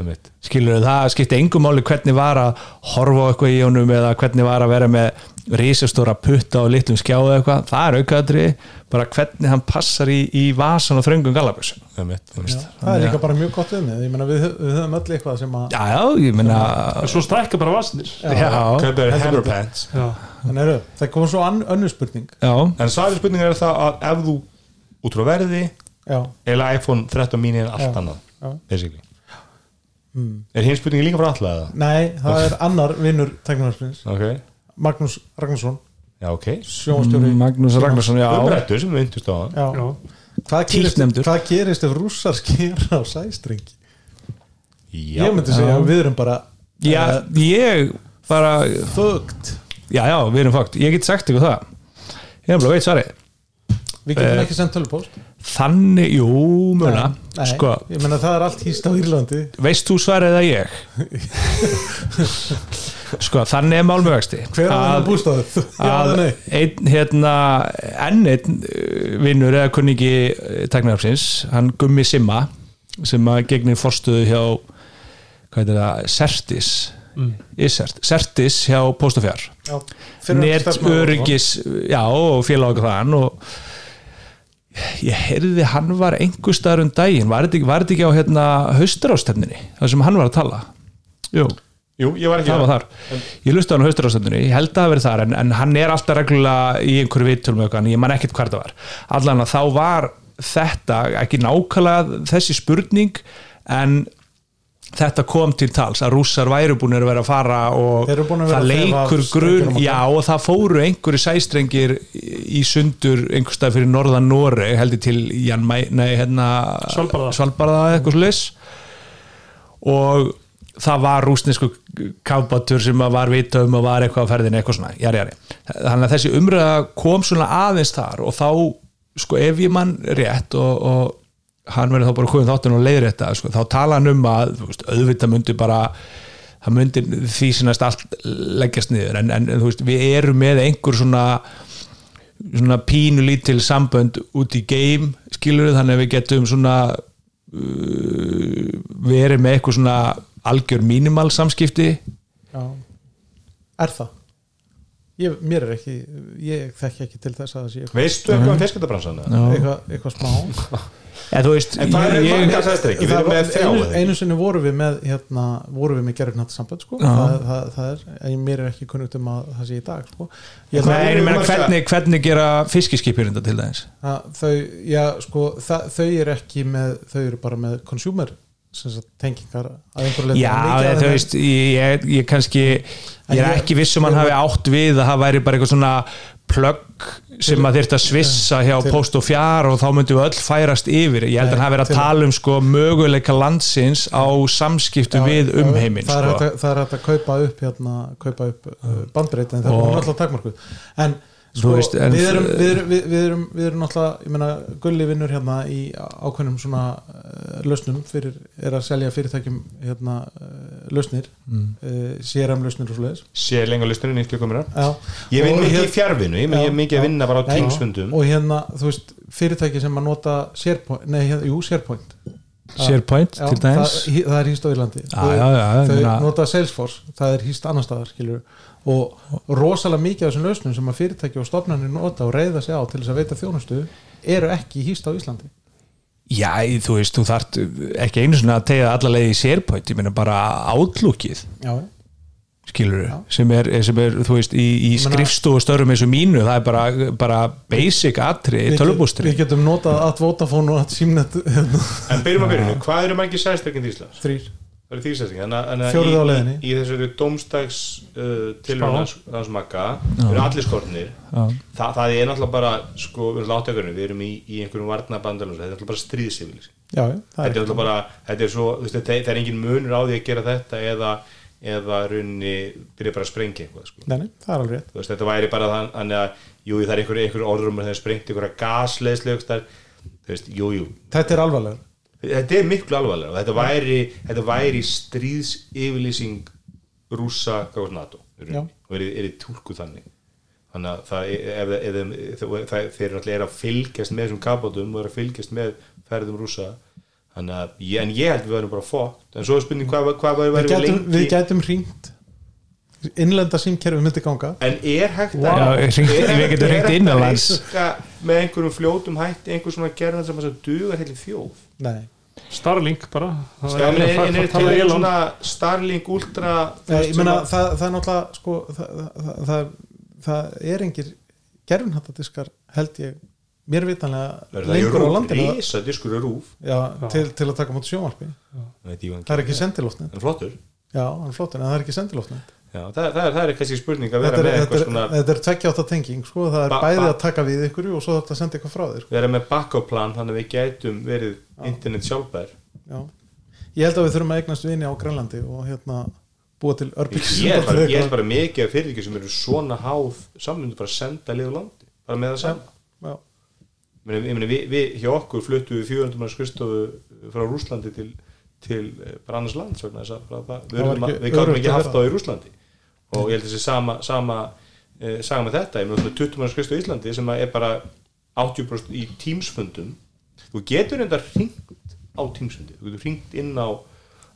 einmitt. Skilur það skipti engum máli hvernig var að horfa á eitthvað í honum eða hvernig var að vera með risastóra putta og litlum skjáðu eitthvað, það er aukaðri bara hvernig hann passar í, í vasan og þröngum einmitt. það er líka bara mjög gott um ég meina við, við höfum öll eitthvað sem að Já, já, ég meina svo stækka bara vasnir Já, kaupir heldur hammer betur. pants. Já, en eru, það kom svo ann- önnur spurning. Já, en svarið spurningar er það að ef þú út frá verði já, eða iPhone 13 mini er allt Já. annað Hmm. er hinn spurningi líka frá alla eða? nei, það er annar vinnur teknarspins, ok, Magnús Ragnarsson já ok. Sjónstjóri Magnús Ragnarsson, já. Umrættur sem við myndust á hann já. já, Hvað, gerist, hvað gerist ef rússar skera á sæstrengi? Já, ég myndi segja að við erum bara Já, ég bara fucked. Já, já, við erum fakt, ég get sagt ykkur það. Ég er bara veit svarið. Við getum Eh, ekki sendt tölupóst Þannig, jú, mjöla Nei, Sko, ég meina það er allt hýst á Írlandi. Veist þú svarið eða ég? sko, þannig er málmögasti hver er það einn hérna enn einn uh, vinnur eða kunningi teknarafsins, hann Gummi Simma sem að gegnir forstuðu hjá hvað er það, Sertis. Mm. Isert, Sertis hjá Póstafjár starfsmaður, öryggis já og félag þann og ég heyrði hann var einhver staðar um daginn. Var þetta ekki, ekki á hérna haustarástemninni þar sem hann var að tala? Jú, Jú, ég var ekki það var þar. Ég lusti á hann á hausturástöndunni, ég held að það verið þar en, en hann er alltaf reglulega í einhverju vittulum en ég man ekkert hvað það var. Allan að þá var þetta ekki nákvæmlega þessi spurning en þetta kom til tals að rússar væru búin að vera að fara og að það leikur okkar. já og það fóru einhverju sæstrengir í sundur einhver stað fyrir norðan Nóri heldur til Jan Mæ, nei, hérna, eða eitthvað slis og það var rúsnesku kápatur sem var vita um að var eitthvað á ferðinu eitthvað svona, jari, jari. þannig að þessi umræða kom svona aðeins þar og þá, sko, ef ég mann rétt og, og hann verður þá bara komið þáttun og leiðir þetta, sko, þá tala hann um að þú veist, auðvitað myndi bara það myndi því sinnast allt leggjast niður, en, en þú veist, við erum með einhver svona svona pínu lítil sambönd út í game, skilur þannig að við getum svona uh, verið með eitthvað svona algjör mínimal samskipti Já. Er það? Ég, mér er ekki, ég þekki ekki til þess að það sé eitthvað, Veistu eitthvað um fiskandabransan? Já. eitthvað, eitthvað smá eða þú veist En er ég, sæstrengi? Við Það einu, ekki? einu sinni voru við með hérna, voru við með gerðurnátt samband sko. Það, það, það er, en mér er ekki kunnugt um að það sé í dag sko. ég, Nei, ég meina, hvernig, hvernig gera fiskiskipir þetta til dæmis þau, já, sko, það, þau eru ekki með þau eru bara með consumer tengingar að einhverju. Já, þú veist, ég, ég, kannski ég er ekki viss um hann hafi átt við að það væri bara eitthvað svona plögg sem að þyrfti að svissa hjá post og fjár og þá myndum við öll færast yfir ég held að hafi verið að tala um sko möguleika landsins á samskiptu Já, við umheiminn það, sko. að- það er hægt að kaupa upp hérna, kaupa upp uh, bandbreyt en það er alltaf takmarkuð en, sko, veist, en- við, erum, við, erum, við, við, erum, við erum náttúrulega ég meina, gulli vinnur hérna í ákveðnum svona uh, lausnum fyrir, er að selja fyrirtækjum hérna, uh, lausnir mm. uh, CRM lausnir og svoleiðis. Sér lengur listunni nýtt klukkuminar Já. Ég vinn mikið í fjárvinnu, ég Já, er mikið að já. vinna bara á tímsfundum og hérna, þú veist, fyrirtæki sem að nota SharePoint, nei, hérna, jú, SharePoint. SharePoint Já, til dæmis? það, það er hýst á Írlandi Já, já, já, ég þau meina- nota Salesforce, það er hýst annar staðar skilur, og rosalega mikið af þessum lausnum sem að fyrirtæki og stofnarnir nota og reyða sig á til þess að veita þjónustu eru ekki hýst á Íslandi. Já, þú veist, þú þart ekki einu svona að tegja alla leið í SharePoint ég meina bara átlúkið já, skilur sem er, sem er, þú veist, í, í meina- skrifstofu störum eins og mínu, það er bara, bara basic atri, tölvbústri við getum notað að Vodafone og að Simnet hérna, En byrjum að byrjunu, hvað eru margir sæstrekinn í Íslands? þrýr Það eru því sæstrekinn Þannig að- að í-. Í, í þessari dómstags uh, tilhörna smaka eru allir skortnir. Þa, Það er náttúrulega bara, sko, við erum láttökurinn Við erum í, í einhverjum varnabandalum Þetta er náttúrulega bara stríðsifil Þetta er náttúrulega bara, þetta er svo þú veist, Það er engin munur á því að gera þetta eða, eða runni byrja bara að sprengja eitthvað sko. nei, nei, það er alveg rétt. Þú veist, þetta væri bara þann- þannig að jú, það er einhver, einhver orðrum að það er sprengt einhverja gasleðslegs þar, þú veist, jú, jú. Þetta er alvarlegur þetta er miklu alvarlega og þetta væri, þetta væri stríðs yfirlýsing rússa gáðs NATO og er, er í túlku þannig. Þannig að það, ef, ef, ef, það, þeir náttúrulega er að fylgjast með þessum kapátum og er að fylgjast með ferðum rússa. Þannig að, ég- en ég held við værum bara fótt en svo er spurning hvað, hvað væri við væri gætum, lengi við gætum hringt innlenda símkerfi myndi ganga. En er hægt Já, hringt- er við getum er hringt hægt að innanlands. með einhverjum fljótum hætti einhver svona gerðan sem að duga heilir þjóð? Nei Starlink bara. Er er, er Elon. svona Starlink Ultra það, það er náttúrulega sko, það, það, það, það er engir gerfinhattadiskar held ég mér vitanlega lengur á landinu. er til, til að taka mútið sjónvarpi. Það er ekki sendiloftnet En flottur. Já, hann er flottur, en það er ekki sendiloftnet Já, það, það, er, það er kannski spurning að vera þetta er, með eitthvað svona þetta er tveggjáta tenging sko, það er Ba- bæði ba- að taka við ykkur og svo þetta senda eitthvað frá þér sko. vera með backup plan þannig að við gætum verið internet sjálfbær. Já. ég held að við þurfum að eignast vini á Grænlandi og hérna búa til örbyggs Ég er bara, ég er bara mikið af fyrirtæki sem eru svona háð samfundu bara að senda liður landi bara með það saman já, Ég meina, við, við hjá okkur fluttu við 400 mann skristofu frá Rúslandi til, til eh, bara annars bara það, við, erum við öruggt ekki haft það í Rúslandi og ég held þessi sama, sama eh, saga með þetta, ég meina svona 20 mann skristofu í Íslandi sem að er bara 80% í tímsfundum þú getur enda hringt á tímsfundi þú getur hringt inn á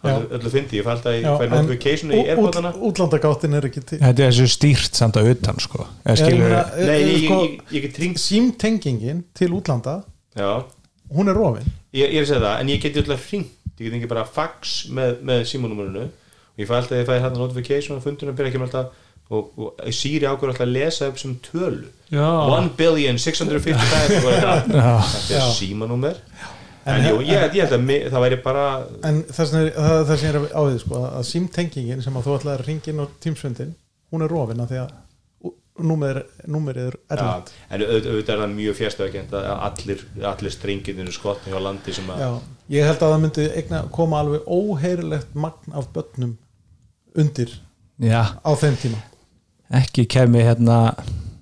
öllu fyndi, ég fælt að ég fæ notification í erbótana útlandagáttin er ekki til. Þetta er þessu stýrt samt að utan sko. eða Ég skilur meina, Nei, ég, ég, ég get hringt símtengingin til útlanda já, hún er rofin. Ég, ég er að segja það, en ég geti alltaf hringt. Ég get ekki bara fax með, með símanúmerinu ég fæ alltaf að ég fæ hérna notification og fundunum byrja ekki með alltaf og, og Siri ákveður alltaf að lesa upp sem tölu. Já. 1 billion 655 og eitthvað. þetta er símanúmer. En jú, ég, ég held að það væri bara en er- það sem er á því sko, að símtengingin sem að þú ætlaði að ringa inn á tímsvöndin hún er rofin af því að númer, númerið er ja, erlend en auð- auðvitað er það mjög fjárstöðakent að allir, allir strengir eru skotni á landi sem að Já, ég held að það myndi eigna, koma alveg óheirilegt magn af börnum undir já, á þeim tíma. Ekki kemi hérna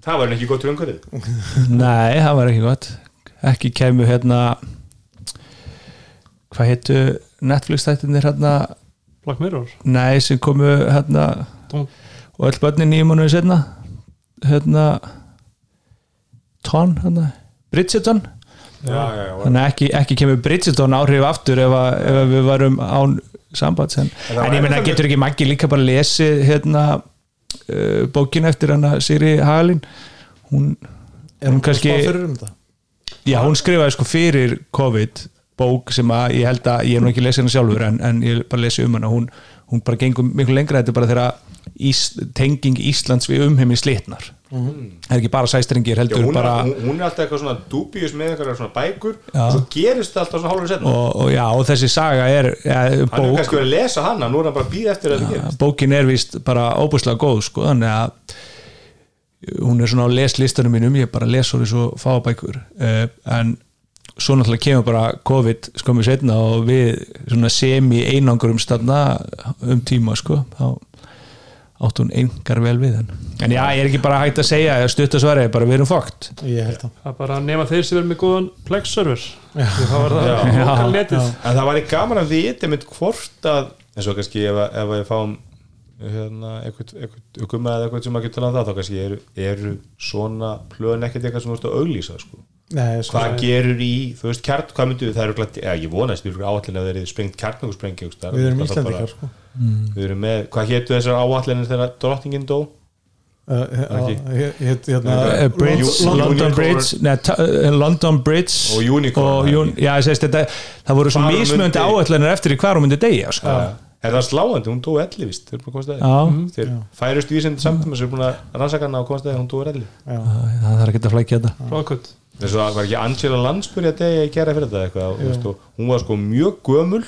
það var ekki gott umhverfið. Nei, það var ekki gott. Ekki kemi hérna hvað heitu Netflix þættinir hérna? Black Mirror? Nei, sem komu hérna Tom- og öll börnin nýjum mánuði setna hérna Ton, hérna. Bridgerton. Já, já, já, þannig ekki, ekki kemur Bridgerton áhrif aftur ef, að, ef við varum án sambands en, En ég þetta- getur ekki maggi líka bara lesið hérna uh, bókin eftir hana Siri Hagalín hún, er hún kannski um já hún skrifaði sko fyrir COVID bók sem að ég held að ég er nú ekki lesið hana sjálfur en, en ég bara lesi um hana. Hún, hún bara gengur miklu lengra þetta bara þegar Ís, tenging Íslands við umheiminn slitnar. Það er ekki bara sæstringir Já, heldur hún, er, bara hún, hún er alltaf eitthvað svona dubíus með eitthvað svona bækur Já. og svo gerist það alltaf svona hálfur setna og, og já og þessi saga er ja, hann er bók kannski verið að lesa hana, nú er hann bara að býða eftir að það gerist. bókin er vist bara óbúslega góð sko, þannig að hún er svona á leslistanum mínum ég bara les svo svo fábækur uh, en svo náttúrulega kemur bara COVID skömmu setna og við svona semi einangurum stanna um tíma sko þá átt hún eingar vel við hann. En já, ég er ekki bara hægt að segja stutt að svara, bara við erum fókt ég held að Það er bara að nema þeir sem er með góðan Plex server Því þá er það lokal netið. En það væri gaman að vita mynd hvort að eins og kannski ef, að- ef að ég fáum hérna, eitthvað, eitthvað, eitthvað með eitthvað sem að geta talað um það, þá kannski eru, eru svona plön ekkert eitthvað sem þú veist að auglýsa sko. Nei, sko, hvað gerur í, þú veist, kjarn, hvað myndu það eru glætt, ég vonast, við erum áallin að þeir eru sprengt kjarnungsprengi við erum Íslendingar sko. Við erum með, hvað hétu þessar áallinir þegar drottningin dó? London- Unicorn. Bridge London Bridge Og Unicorn, og, ekki? un, já, sést, þetta, það voru svo myndi- áætlanir eftir í hvar hún myndi degja sko. Er það sláandi, hún dó elli vist Þeir færust vísindi samtum sem er búin að rannsaka hana því að hún dó elli. Já, það þarf ekki að flækja þetta. Ráðkvöld þess að það var ekki Angela Lansbury að degja í gera fyrir þetta hún var sko mjög gömul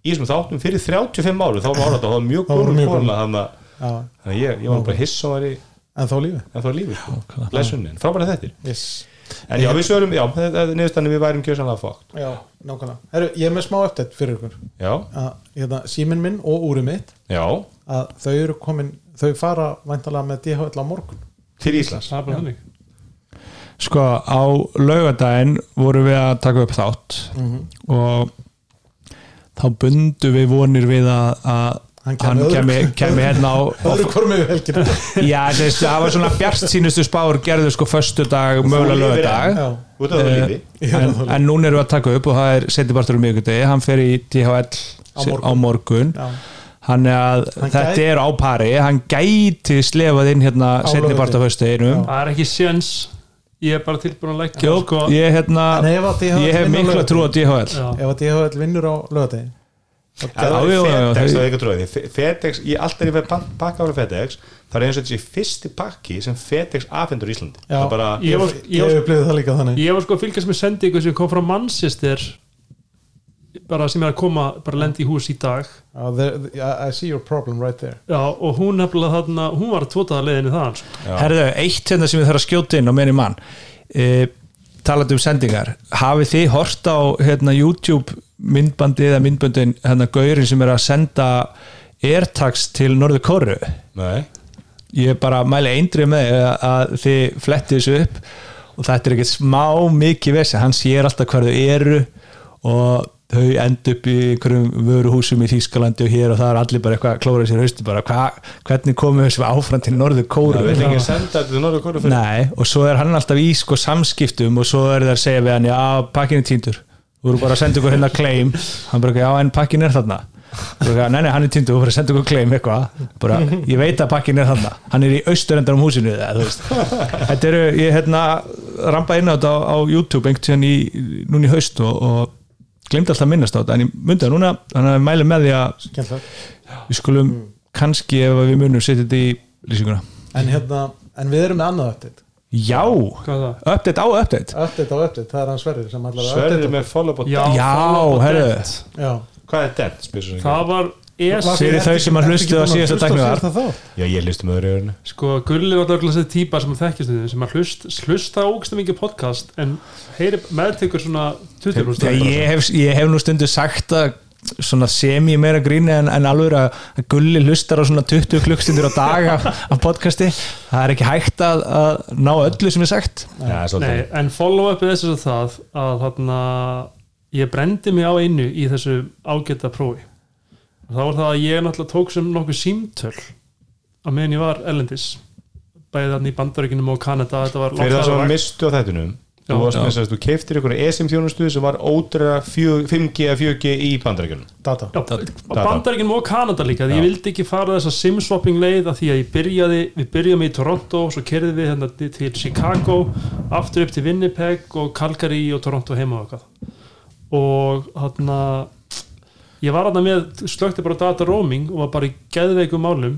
í þessum þáttum fyrir 35 áru þá var hún það var mjög mjög kona þannig að já, þannig að ég, ég var bara hiss og var í en þá lífi. En þá lífið sko, blessunni, frábæra þetta yes. en já, við sögum, já, er niðurstannig við værum kjössanlega fókt já, nákvæmlega. Heru, ég er með smá uppdætt fyrir ykkur. Hérna, síminn minn og úrið mitt. Já, að þau eru komin þau fara væntalega með DHL á morgun. Til Íslands. Sko á laugadaginn vorum við að taka upp þátt. Mhm. og þá bundu við vonir við að, að Hann kemi, hérna á, á já, þessi, það var svona bjart sínustu spár gerðu sko föstu dag, mögulega Ég er en, en núna erum við að taka upp og það er setjabartur um miðvikudegi, hann fer í DHL Á morgun. á hann er að þetta er á pari. Hann gæti slefað inn hérna Á af laugardegi. höstuðinum Það er ekki séns Ég er bara tilbúin að leggja Jó, sko, ég, hérna, að ég hef á mikla trú á DHL ef að DHL vinnur á lögadegi Já, Já, já, já, já, FedEx, þau- það er FedEx, ég alltaf er ég fæ pakka ára FedEx það er eins og þessi fyrsti pakki sem FedEx afhendur í Íslandi Já. það er bara, Ég var, ég ég, var, hef upplifið það líka þannig ég var sko að fylgjast með sendingu sem kom frá Manchester bara sem er að koma bara lendi í hús í dag. Já, there- I I see your problem right there. Já, og hún nefnilega þarna hún var tvotaða leiðinni þaðan sko. Herðu, eitt hérna sem ég þarf að skjóta inn á meðin mann e, talandi um sendingar. Hafið þið hort á hérna, YouTube myndbandi eða myndböndin hérna gaurin sem er að senda airtags til Norður Kóru nei. Ég bara mæli eindrið með að, þið flettið þessu upp og þetta er ekkert smá mikið vessi, hann sér alltaf hvar þau eru og þau end upp í einhverjum vöruhúsum í Þýskalandi og hér og það er allir bara eitthvað að klóra sér haustu bara, hva, hvernig komum við þessu áfram til Norður Kóru fyrir Nei, og svo er hann alltaf í sko samskiptum og svo er það að segja við hann já, pakkin er týndur. Þú eru bara að senda ykkur hérna claim. Hann bara, já, en pakkin er þarna. Nei, nei, hann er týndur, þú eru að senda ykkur claim eitthvað. Bara, ég veit að pakkin er þarna. Hann er í austurendar um húsinu þetta eru, ég hérna rampa inn á þetta á, YouTube einhvern tíðan í, núna í haust og, og glemdi alltaf að minnast á þetta en ég myndi það núna, þannig að við mælum með því að við skulum kannski ef við munum setja þetta í lýsinguna. En hérna, en við erum með annað update. Já, update á update. Update á update, það er hann Sverrir Sverrir með follow-up Já, Já, follow herru. Hvað er sem Það var Fyrir þau sem að hlustu á síðasta tæknivar. tæknivar Já, ég listi með öðru öðrunu Sko, Gulli var alltaf þessi típa sem að þekkist þið sem að hlust, hlusta ógst mikið podcast en heyri meðtekur svona 20% Já, ég, hef, ég hef nú stundu sagt að svona semi meira gríni en, en alveg að að Gulli hlustar á svona 20 klukkstundir á dag af, af podcasti. Það er ekki hægt að, að ná öllu sem er sagt. Já, Nei, en follow-upið þess að það að þarna ég brendi mig á einu í þessu ágæta prófi það var það að ég náttúrulega tók sem nokkuð símtöl á meðan ég var ellendis bæði þarna í bandaríkinum og Kanada þetta var Fyrir það langt að mistu á þettunum. Þú þess að þú keiftir ykkur ESM þjónustuð sem var ódreira 5G eða 4G í bandaríkjunum. Data. Já, á bandaríkinum og Kanada líka ég vildi ekki fara þessa simswapping leið af því að ég byrjaði, við byrjaðum í Toronto svo kerðum við hérna til Chicago aftur upp til Winnipeg og Calgary og Toronto heima og eitthvað og hérna ég var hérna með, slökti bara data roaming og var bara í geðveikum málum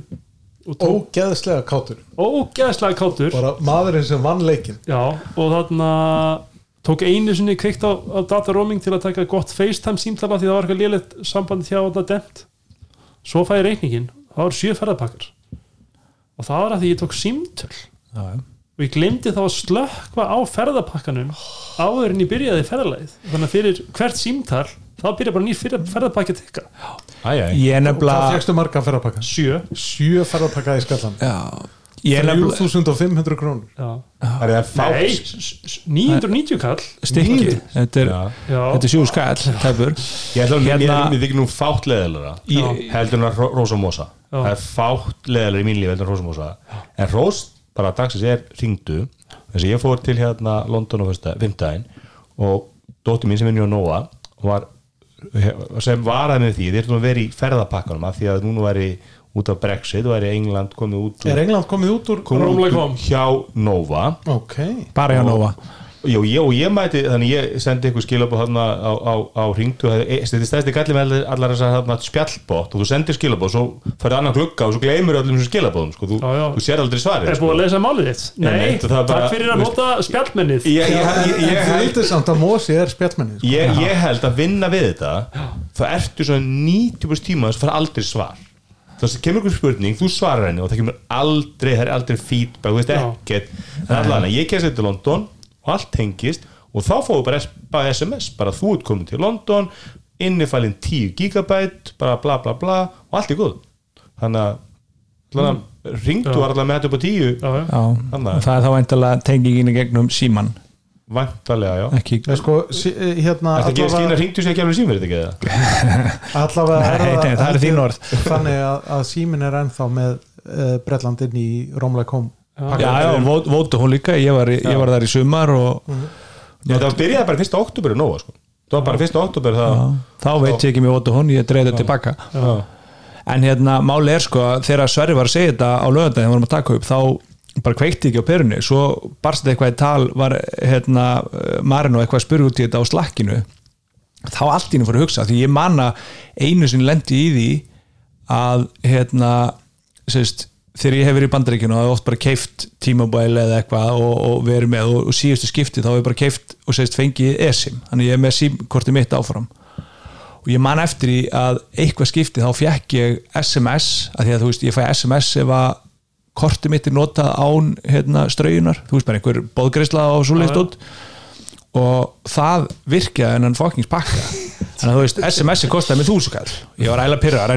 og tók ógeðslega kátur. Ógeðslega kátur. Bara maðurinn sem vann leikin Já, og þarna tók einu sinni kveikt á, á data roaming til að taka gott FaceTime símtala því það var eitthvað lélegt samband hjá þetta demt svo fæði reikningin, það var sjö ferðarpakkar og það var að því ég tók símtöl. Já, já. Og ég glemdi þá að slökka á ferðarpakkanum áður en ég byrjaði ferðarlæð þannig að fyrir hvert símtal þá byrja bara nýr ferðarpakki að Æjæj ég er og hvað fegstu marga ferðarpakka? sjö. Sjö ferðarpakka í skallan já, ég er nefnilega 3500 krónur. Já. Það er að s- 990 kall. Stykki. Þetta er, Já. Já, þetta er sjú skall Ég ætla að Hérna- hérna, mér þykir nú fátt leðilega heldur en að Ró- Rósa Mosa. Já. það er fátt leðilega í mín líf heldur en Rósa Mosa. En Rós bara dagsins er ringdu þess að ég fór til hérna London á fyrsta, fimmtæðin og dóttir mín sem er nýja Nóa var, sem varaði með því þeir eru að vera í ferðapakkanum af því að núna væri út af Brexit og væri England komið út er England komið út úr komið út úr hjá Nova. Ok, bara hjá Nova Jú, ég, og ég mæti, þannig ég sendi ykkur skilabóð þarna á, á, á ringdu þetta er stæðsti gallið með allar þessar þarna spjallbótt og þú sendir skilabóð svo farið annan glugga og svo gleymur öllum þessum skilabóðum sko. þú, Já, já. þú sér aldrei svarið Er sko. búið að lesa málið þitt? Nei, Nei, nei, það er bara- takk fyrir að nota spjallmennið ég, ég, ég, held, samt að Mosi er spjallmenni sko. ég, ég held að vinna við þetta þá ertu svona 90% tíma þess að fara aldrei svar þess að kemur ykkur spurning, þú svarar henni og það kemur aldrei, það er aldrei feedback þú veist ekkert, en allan ég kemst þetta til London og allt tengist og þá fóðu bara, bara SMS bara þú ert komin til London innifælinn 10 gigabyte bara bla bla bla og allt er góð þannig að allan, ringdu var allavega með þetta upp á 10 Já, já. já, Þannig að- það er þá eintalega tengingin í gegnum síman vantarlega, já. Ekki, sko, sí, hérna Þetta ekki að allavega, ringdu sér ekki alveg símverið ekki eða? allavega Nei, nei, það ég orð. þannig að, að símin er ennþá með uh, Bretlandin í Rómlega kom já, já, vó- vótu hún líka ég var, í, ég var þar í sumar og Já, það byrjaði bara 1. oktober í Nóa sko. það var bara 1. oktober það þá veit ég ekki með vótu hún ég dreif þetta tilbaka Já. en hérna, máli er sko að þegar Sverri var að segja þetta á lögandaginn þegar við vorum að taka upp, þá bara kveikti ekki á perunni, svo barst eitthvað í tal var hérna Marino eitthvað að spyrja út í þetta á slakkinu þá allt í henni fór að hugsa því ég manna einu sinni lendi í því að hérna sérst, þegar ég hef verið í bandaríkinu og það er oft bara keift tímabæli eða eitthvað og, og verið með og, og síðustu skipti þá hef ég bara keift og sérst fengið esim, þannig ég er með símkortið mitt áfram. Og ég man eftir í að eitthvað skipti þá fekk ég SMS að því að þú veist ég fæ SMS ef að kortið mitt er notað án hérna, straujunar, þú veist bara einhver bóðgreisla á svo leist út og það virkjaði en hann fokkings pakka. Þannig að þú veist SMS-i kostaði mig þúsukall ég var ægilega pyrrar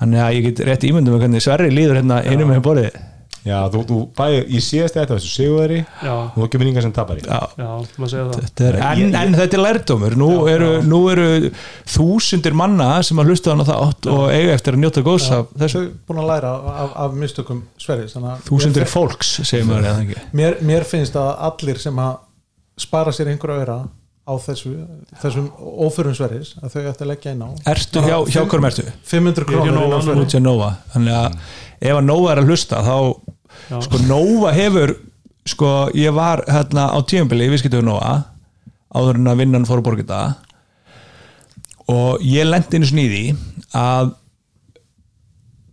þannig að ég get rétt ímyndum með hvernig Sverri líður hérna einum með borðið. Já, þú, þú bæði í síðast þetta þessu sigurveri Já. og þú kemur yngar sem tapar í Já, Já, maður segja það. Þetta er, en, Ég- en þetta er lærdómur. Nú eru, nú eru þúsundir manna sem að hlusta á hana þátt og eiga eftir að njóta góðs af þessu. Þau búin að læra af, af mistökum Sverris að þúsundir fólks, segir maður mér, mér finnst að allir sem að spara sér einhverja öra á þessu, þessum óförum Sverris að þau ætti að leggja inn á Ertu hjá, hjá hverjum ertu? 500 Ég er hjá krónur Nova inn á núna. Sverris. Út hjá Nova Þannig að ef að Nova er að hlusta þá Já. sko Nova hefur sko ég var hérna á tíumbili í viðskiptöfu Nova áður en að vinnan fór að borga þetta og ég lendi sinni í því að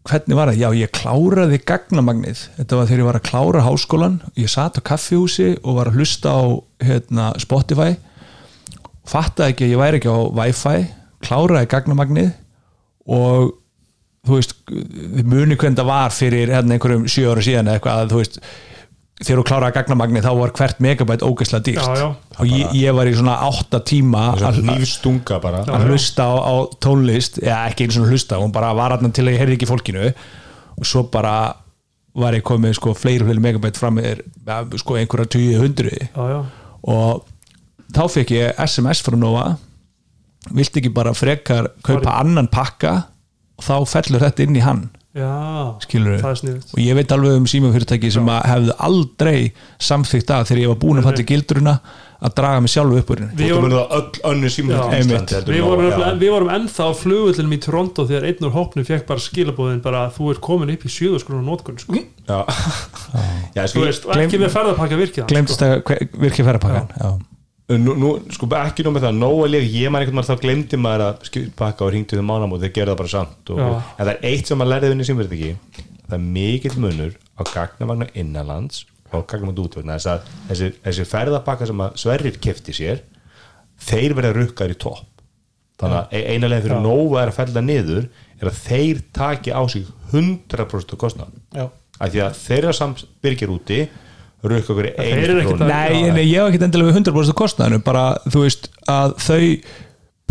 hvernig var það? Já, ég kláraði gagnamagnið, þetta var þegar ég var að klára háskólan, ég satt á kaffihúsi og var að hlusta á hérna, Spotify fattaði ekki að ég væri ekki á Wi-Fi kláraði gagnamagnið og þú veist, þið muni hvernig það var fyrir hérna, einhverjum sjö ára síðan eða eitthvað að þú veist þegar þú kláraði gagnamagnið þá var hvert megabæt ógeðslega dýrt. Já, já. og ég, ég var í svona átta tíma að, nýfstunga bara. Að hlusta á, á tónlist eða ekki einu svona hlusta, hún bara var aðna til að ég heyrði ekki fólkinu. Og svo bara var ég komið sko fleiri fleiri megabæt fram með sko einhverja 200 já, já, og þá fekk ég SMS frá Nova. Viltu ekki bara frekar kaupa annan pakka og þá fellur þetta inn í hann. Já skilur er sniðut og ég veit alveg um símafyrirtæki sem að hefðu aldrei samþykkt að þegar ég var búin að fatta gildruna að draga mig sjálfu upp úr henni. Við Þú vorum- öll Já. Íslandi heldur Við vorum, vorum ennþá á flugullinum í Toronto þegar einn úr hópnum fekk bara skilabóðin bara að þú ert komin upp í sjöðusgrunum nótkun sko. Já, já. Þú sko, veist, og ekki með ferðarpakka virkið hann, glemtist að virkja ferðarpakkan já. Nú, nú, sko ekki nú með það nóg að liða, ég man einhvern veginn þá glemdi maður að skipaka og ringdu þau mánamót þeir gera það bara samt og, en það er eitt sem maður lærði vinni sem verður ekki það er mikill munur á gagnavagna innanlands og gagnavagna útvegna. Þess að þessi, þessi ferðabakka sem að Sverrir kefti sér þeir verða rukkar í topp. Þannig að eina leginn fyrir Nova er að fella niður er að þeir taki á sig 100% kostnað já, af því að þeirra samt byrgir úti rukka okkur einu ekkert að- Nei, nei, ég hef ekki endilega við 100% kostnaðinu bara, þú veist, að þau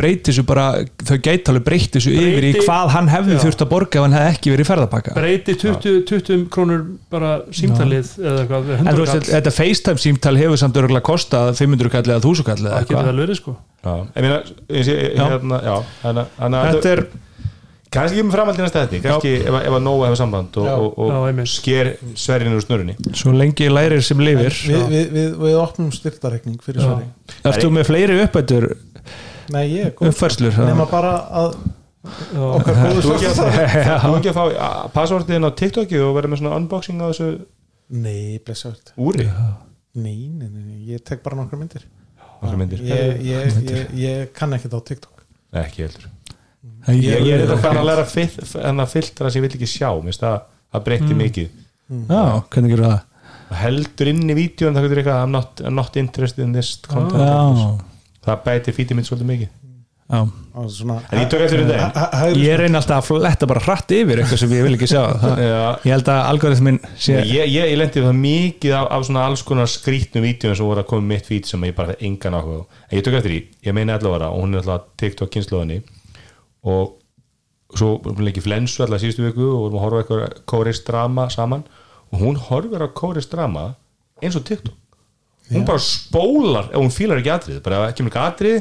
breyti þessu bara, þau gæti alveg breyti þessu yfir í hvað hann hefði Já. þurft að borga ef hann hefði ekki verið í ferðarpakka breyti 20, 20 krónur bara símtalið eða eitthvað En þú 100 veist, kall, þetta FaceTime símtal hefur samt örgulega kostað 500 kall eða 1000 kall eða það getur eitthvað. vel verið sko. Já, ég meina, ég Já. hérna, já, þannig að Þetta er, kannski ekki með framhaldið næsta þetta, kannski ef, ef að Nóa hefur samband og, og, og Já, sker sverjinn úr snurunni svo lengi lærir sem lifir. Við, við, við, við opnum styrtareikning fyrir svari Ertu með fleiri uppættur nei, ég er góð uppfærslur? nema bara að okkar góðu ekki svar þú ekki að fá a- passvortiðin á TikToki og vera með svona unboxing á þessu nei, blessaður úri nei, nei, nei, nei, ég tek bara nokkra myndir. Nokkrar myndir. ég, ég, ég, ég kann ekkert á TikTok. Ekki heldur Ég, Ég, ég er þetta bara að læra en að filtra sem ég vil ekki sjá það að breytti mikið. Já, hvernig gerur það? heldur inn í vídeo en það getur eitthvað I'm not, I'm not interested in this content. Já, það bætir fítið mitt svolítið mikið. Já. Og svona, En ég tók eftir hæ- hægri Ég reyni alltaf að fletta bara hratt yfir eitthvað sem ég vil ekki sjá. Það. Ég held að algoritmin sé ég, ég, ég lendi það mikið af, af svona alls konar skrítnum vídeoum sem voru að koma í mitt fít sem ég bara engan áhuga á. En ég tók eftir því, ég meina 11 ára og hún er alltaf TikTok kynnslóðinni og svo hún leikir flensu alltaf síðustu viku og vorum að horfa eitthvað kórist drama saman. Og hún horfir á kórist drama eins og TikTok. Hún bara spólar, ef hún fílar ekki atrið bara ekki með atrið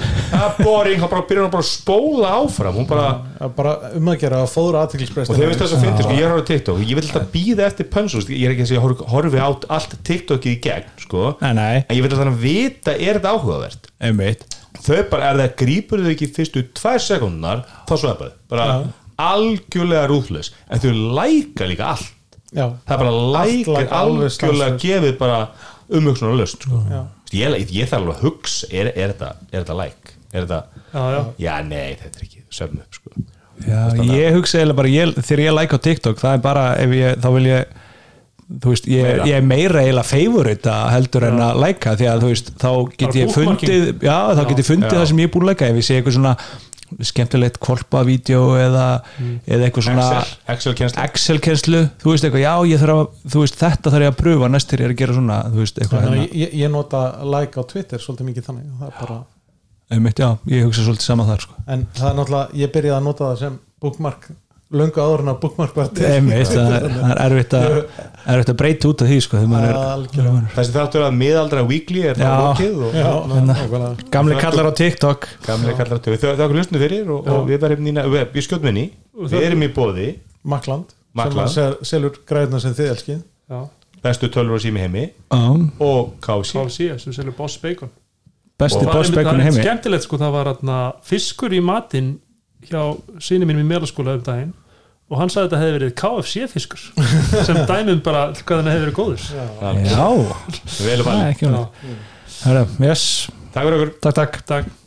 það er boring, þá bara byrjar hún bara að spóla áfram. Hún bara að bara um að gera að fóðra aðtiklisbreyst og þeir veist það svo fyndi, sko, ég er horfði á TikTok. Ég vil alltaf býða eftir pönsu, ég er ekki að segja horfi, horfi á allt TikTokið í gegn sko, Nei, nei, en ég vil alltaf að vita er þetta áhugavert? Einmitt þau bara, er það grípur þau ekki fyrstu tvær sekundunar, þá svepaðu bara algjörlega rúðlaus en þau læka líka allt já, það er bara læka, like, alveg algjörlega gefið bara umhugsunar löst sko. Já. ég, ég, ég þarf alveg að hugsa er, er þetta, er þetta like er þetta, já, já. já nei, þetta er ekki söfn upp sko. Já, ég hugsa eða bara, ég, þegar ég like á TikTok það er bara, ef ég, þá vil ég þú veist, ég, Meira. ég er meira eiginlega favorite heldur en að læka því að þú veist, þá get ég fundið já, þá get ég fundið Já. það sem ég er búin að læka ef ég sé eitthvað svona skemmtilegt kolpa-vídeó eða, eða eitthvað svona Excel-kenslu, þú veist eitthvað, já, ég þarf að þú veist, þetta þarf ég að pröfa næst þegar ég er að gera svona þú veist, eitthvað hérna, ég, ég nota like á Twitter svolítið mikið þannig það er bara, einmitt, já, ég hugsa svolítið sama þar, sko. En það er náttúrulega ég byrjaði að nota það sem bookmark löngu áður en að bookmark var til einmitt, það er, er erfitt að erfitt að breyta út af því, sko þegar maður er Algjörlega. þessi þáttur að miðaldra weekly er það nákvæmlega. gamli kallar á TikTok. Gamli kallar töf þau þau okkur hlustinu fyrir og, og við verðum nýna við, við skjóðum henni, við erum í bóði Makland, Makland. sem sel, selur græðina sem þið elskið. Bestu tölur og sími heimi. Já, og kási sem selur Boss Bacon. Það í er heimi. skemmtilegt sko, það var fiskur í matinn hjá sinni mínum í meðlaskóla um daginn og hann sagði að þetta hefði verið KFC fiskur sem dæmum bara hvað hann hefði verið góður. Já, vel það valið ekki hún Herra, yes, Takk fyrir okkur. Takk, takk. Takk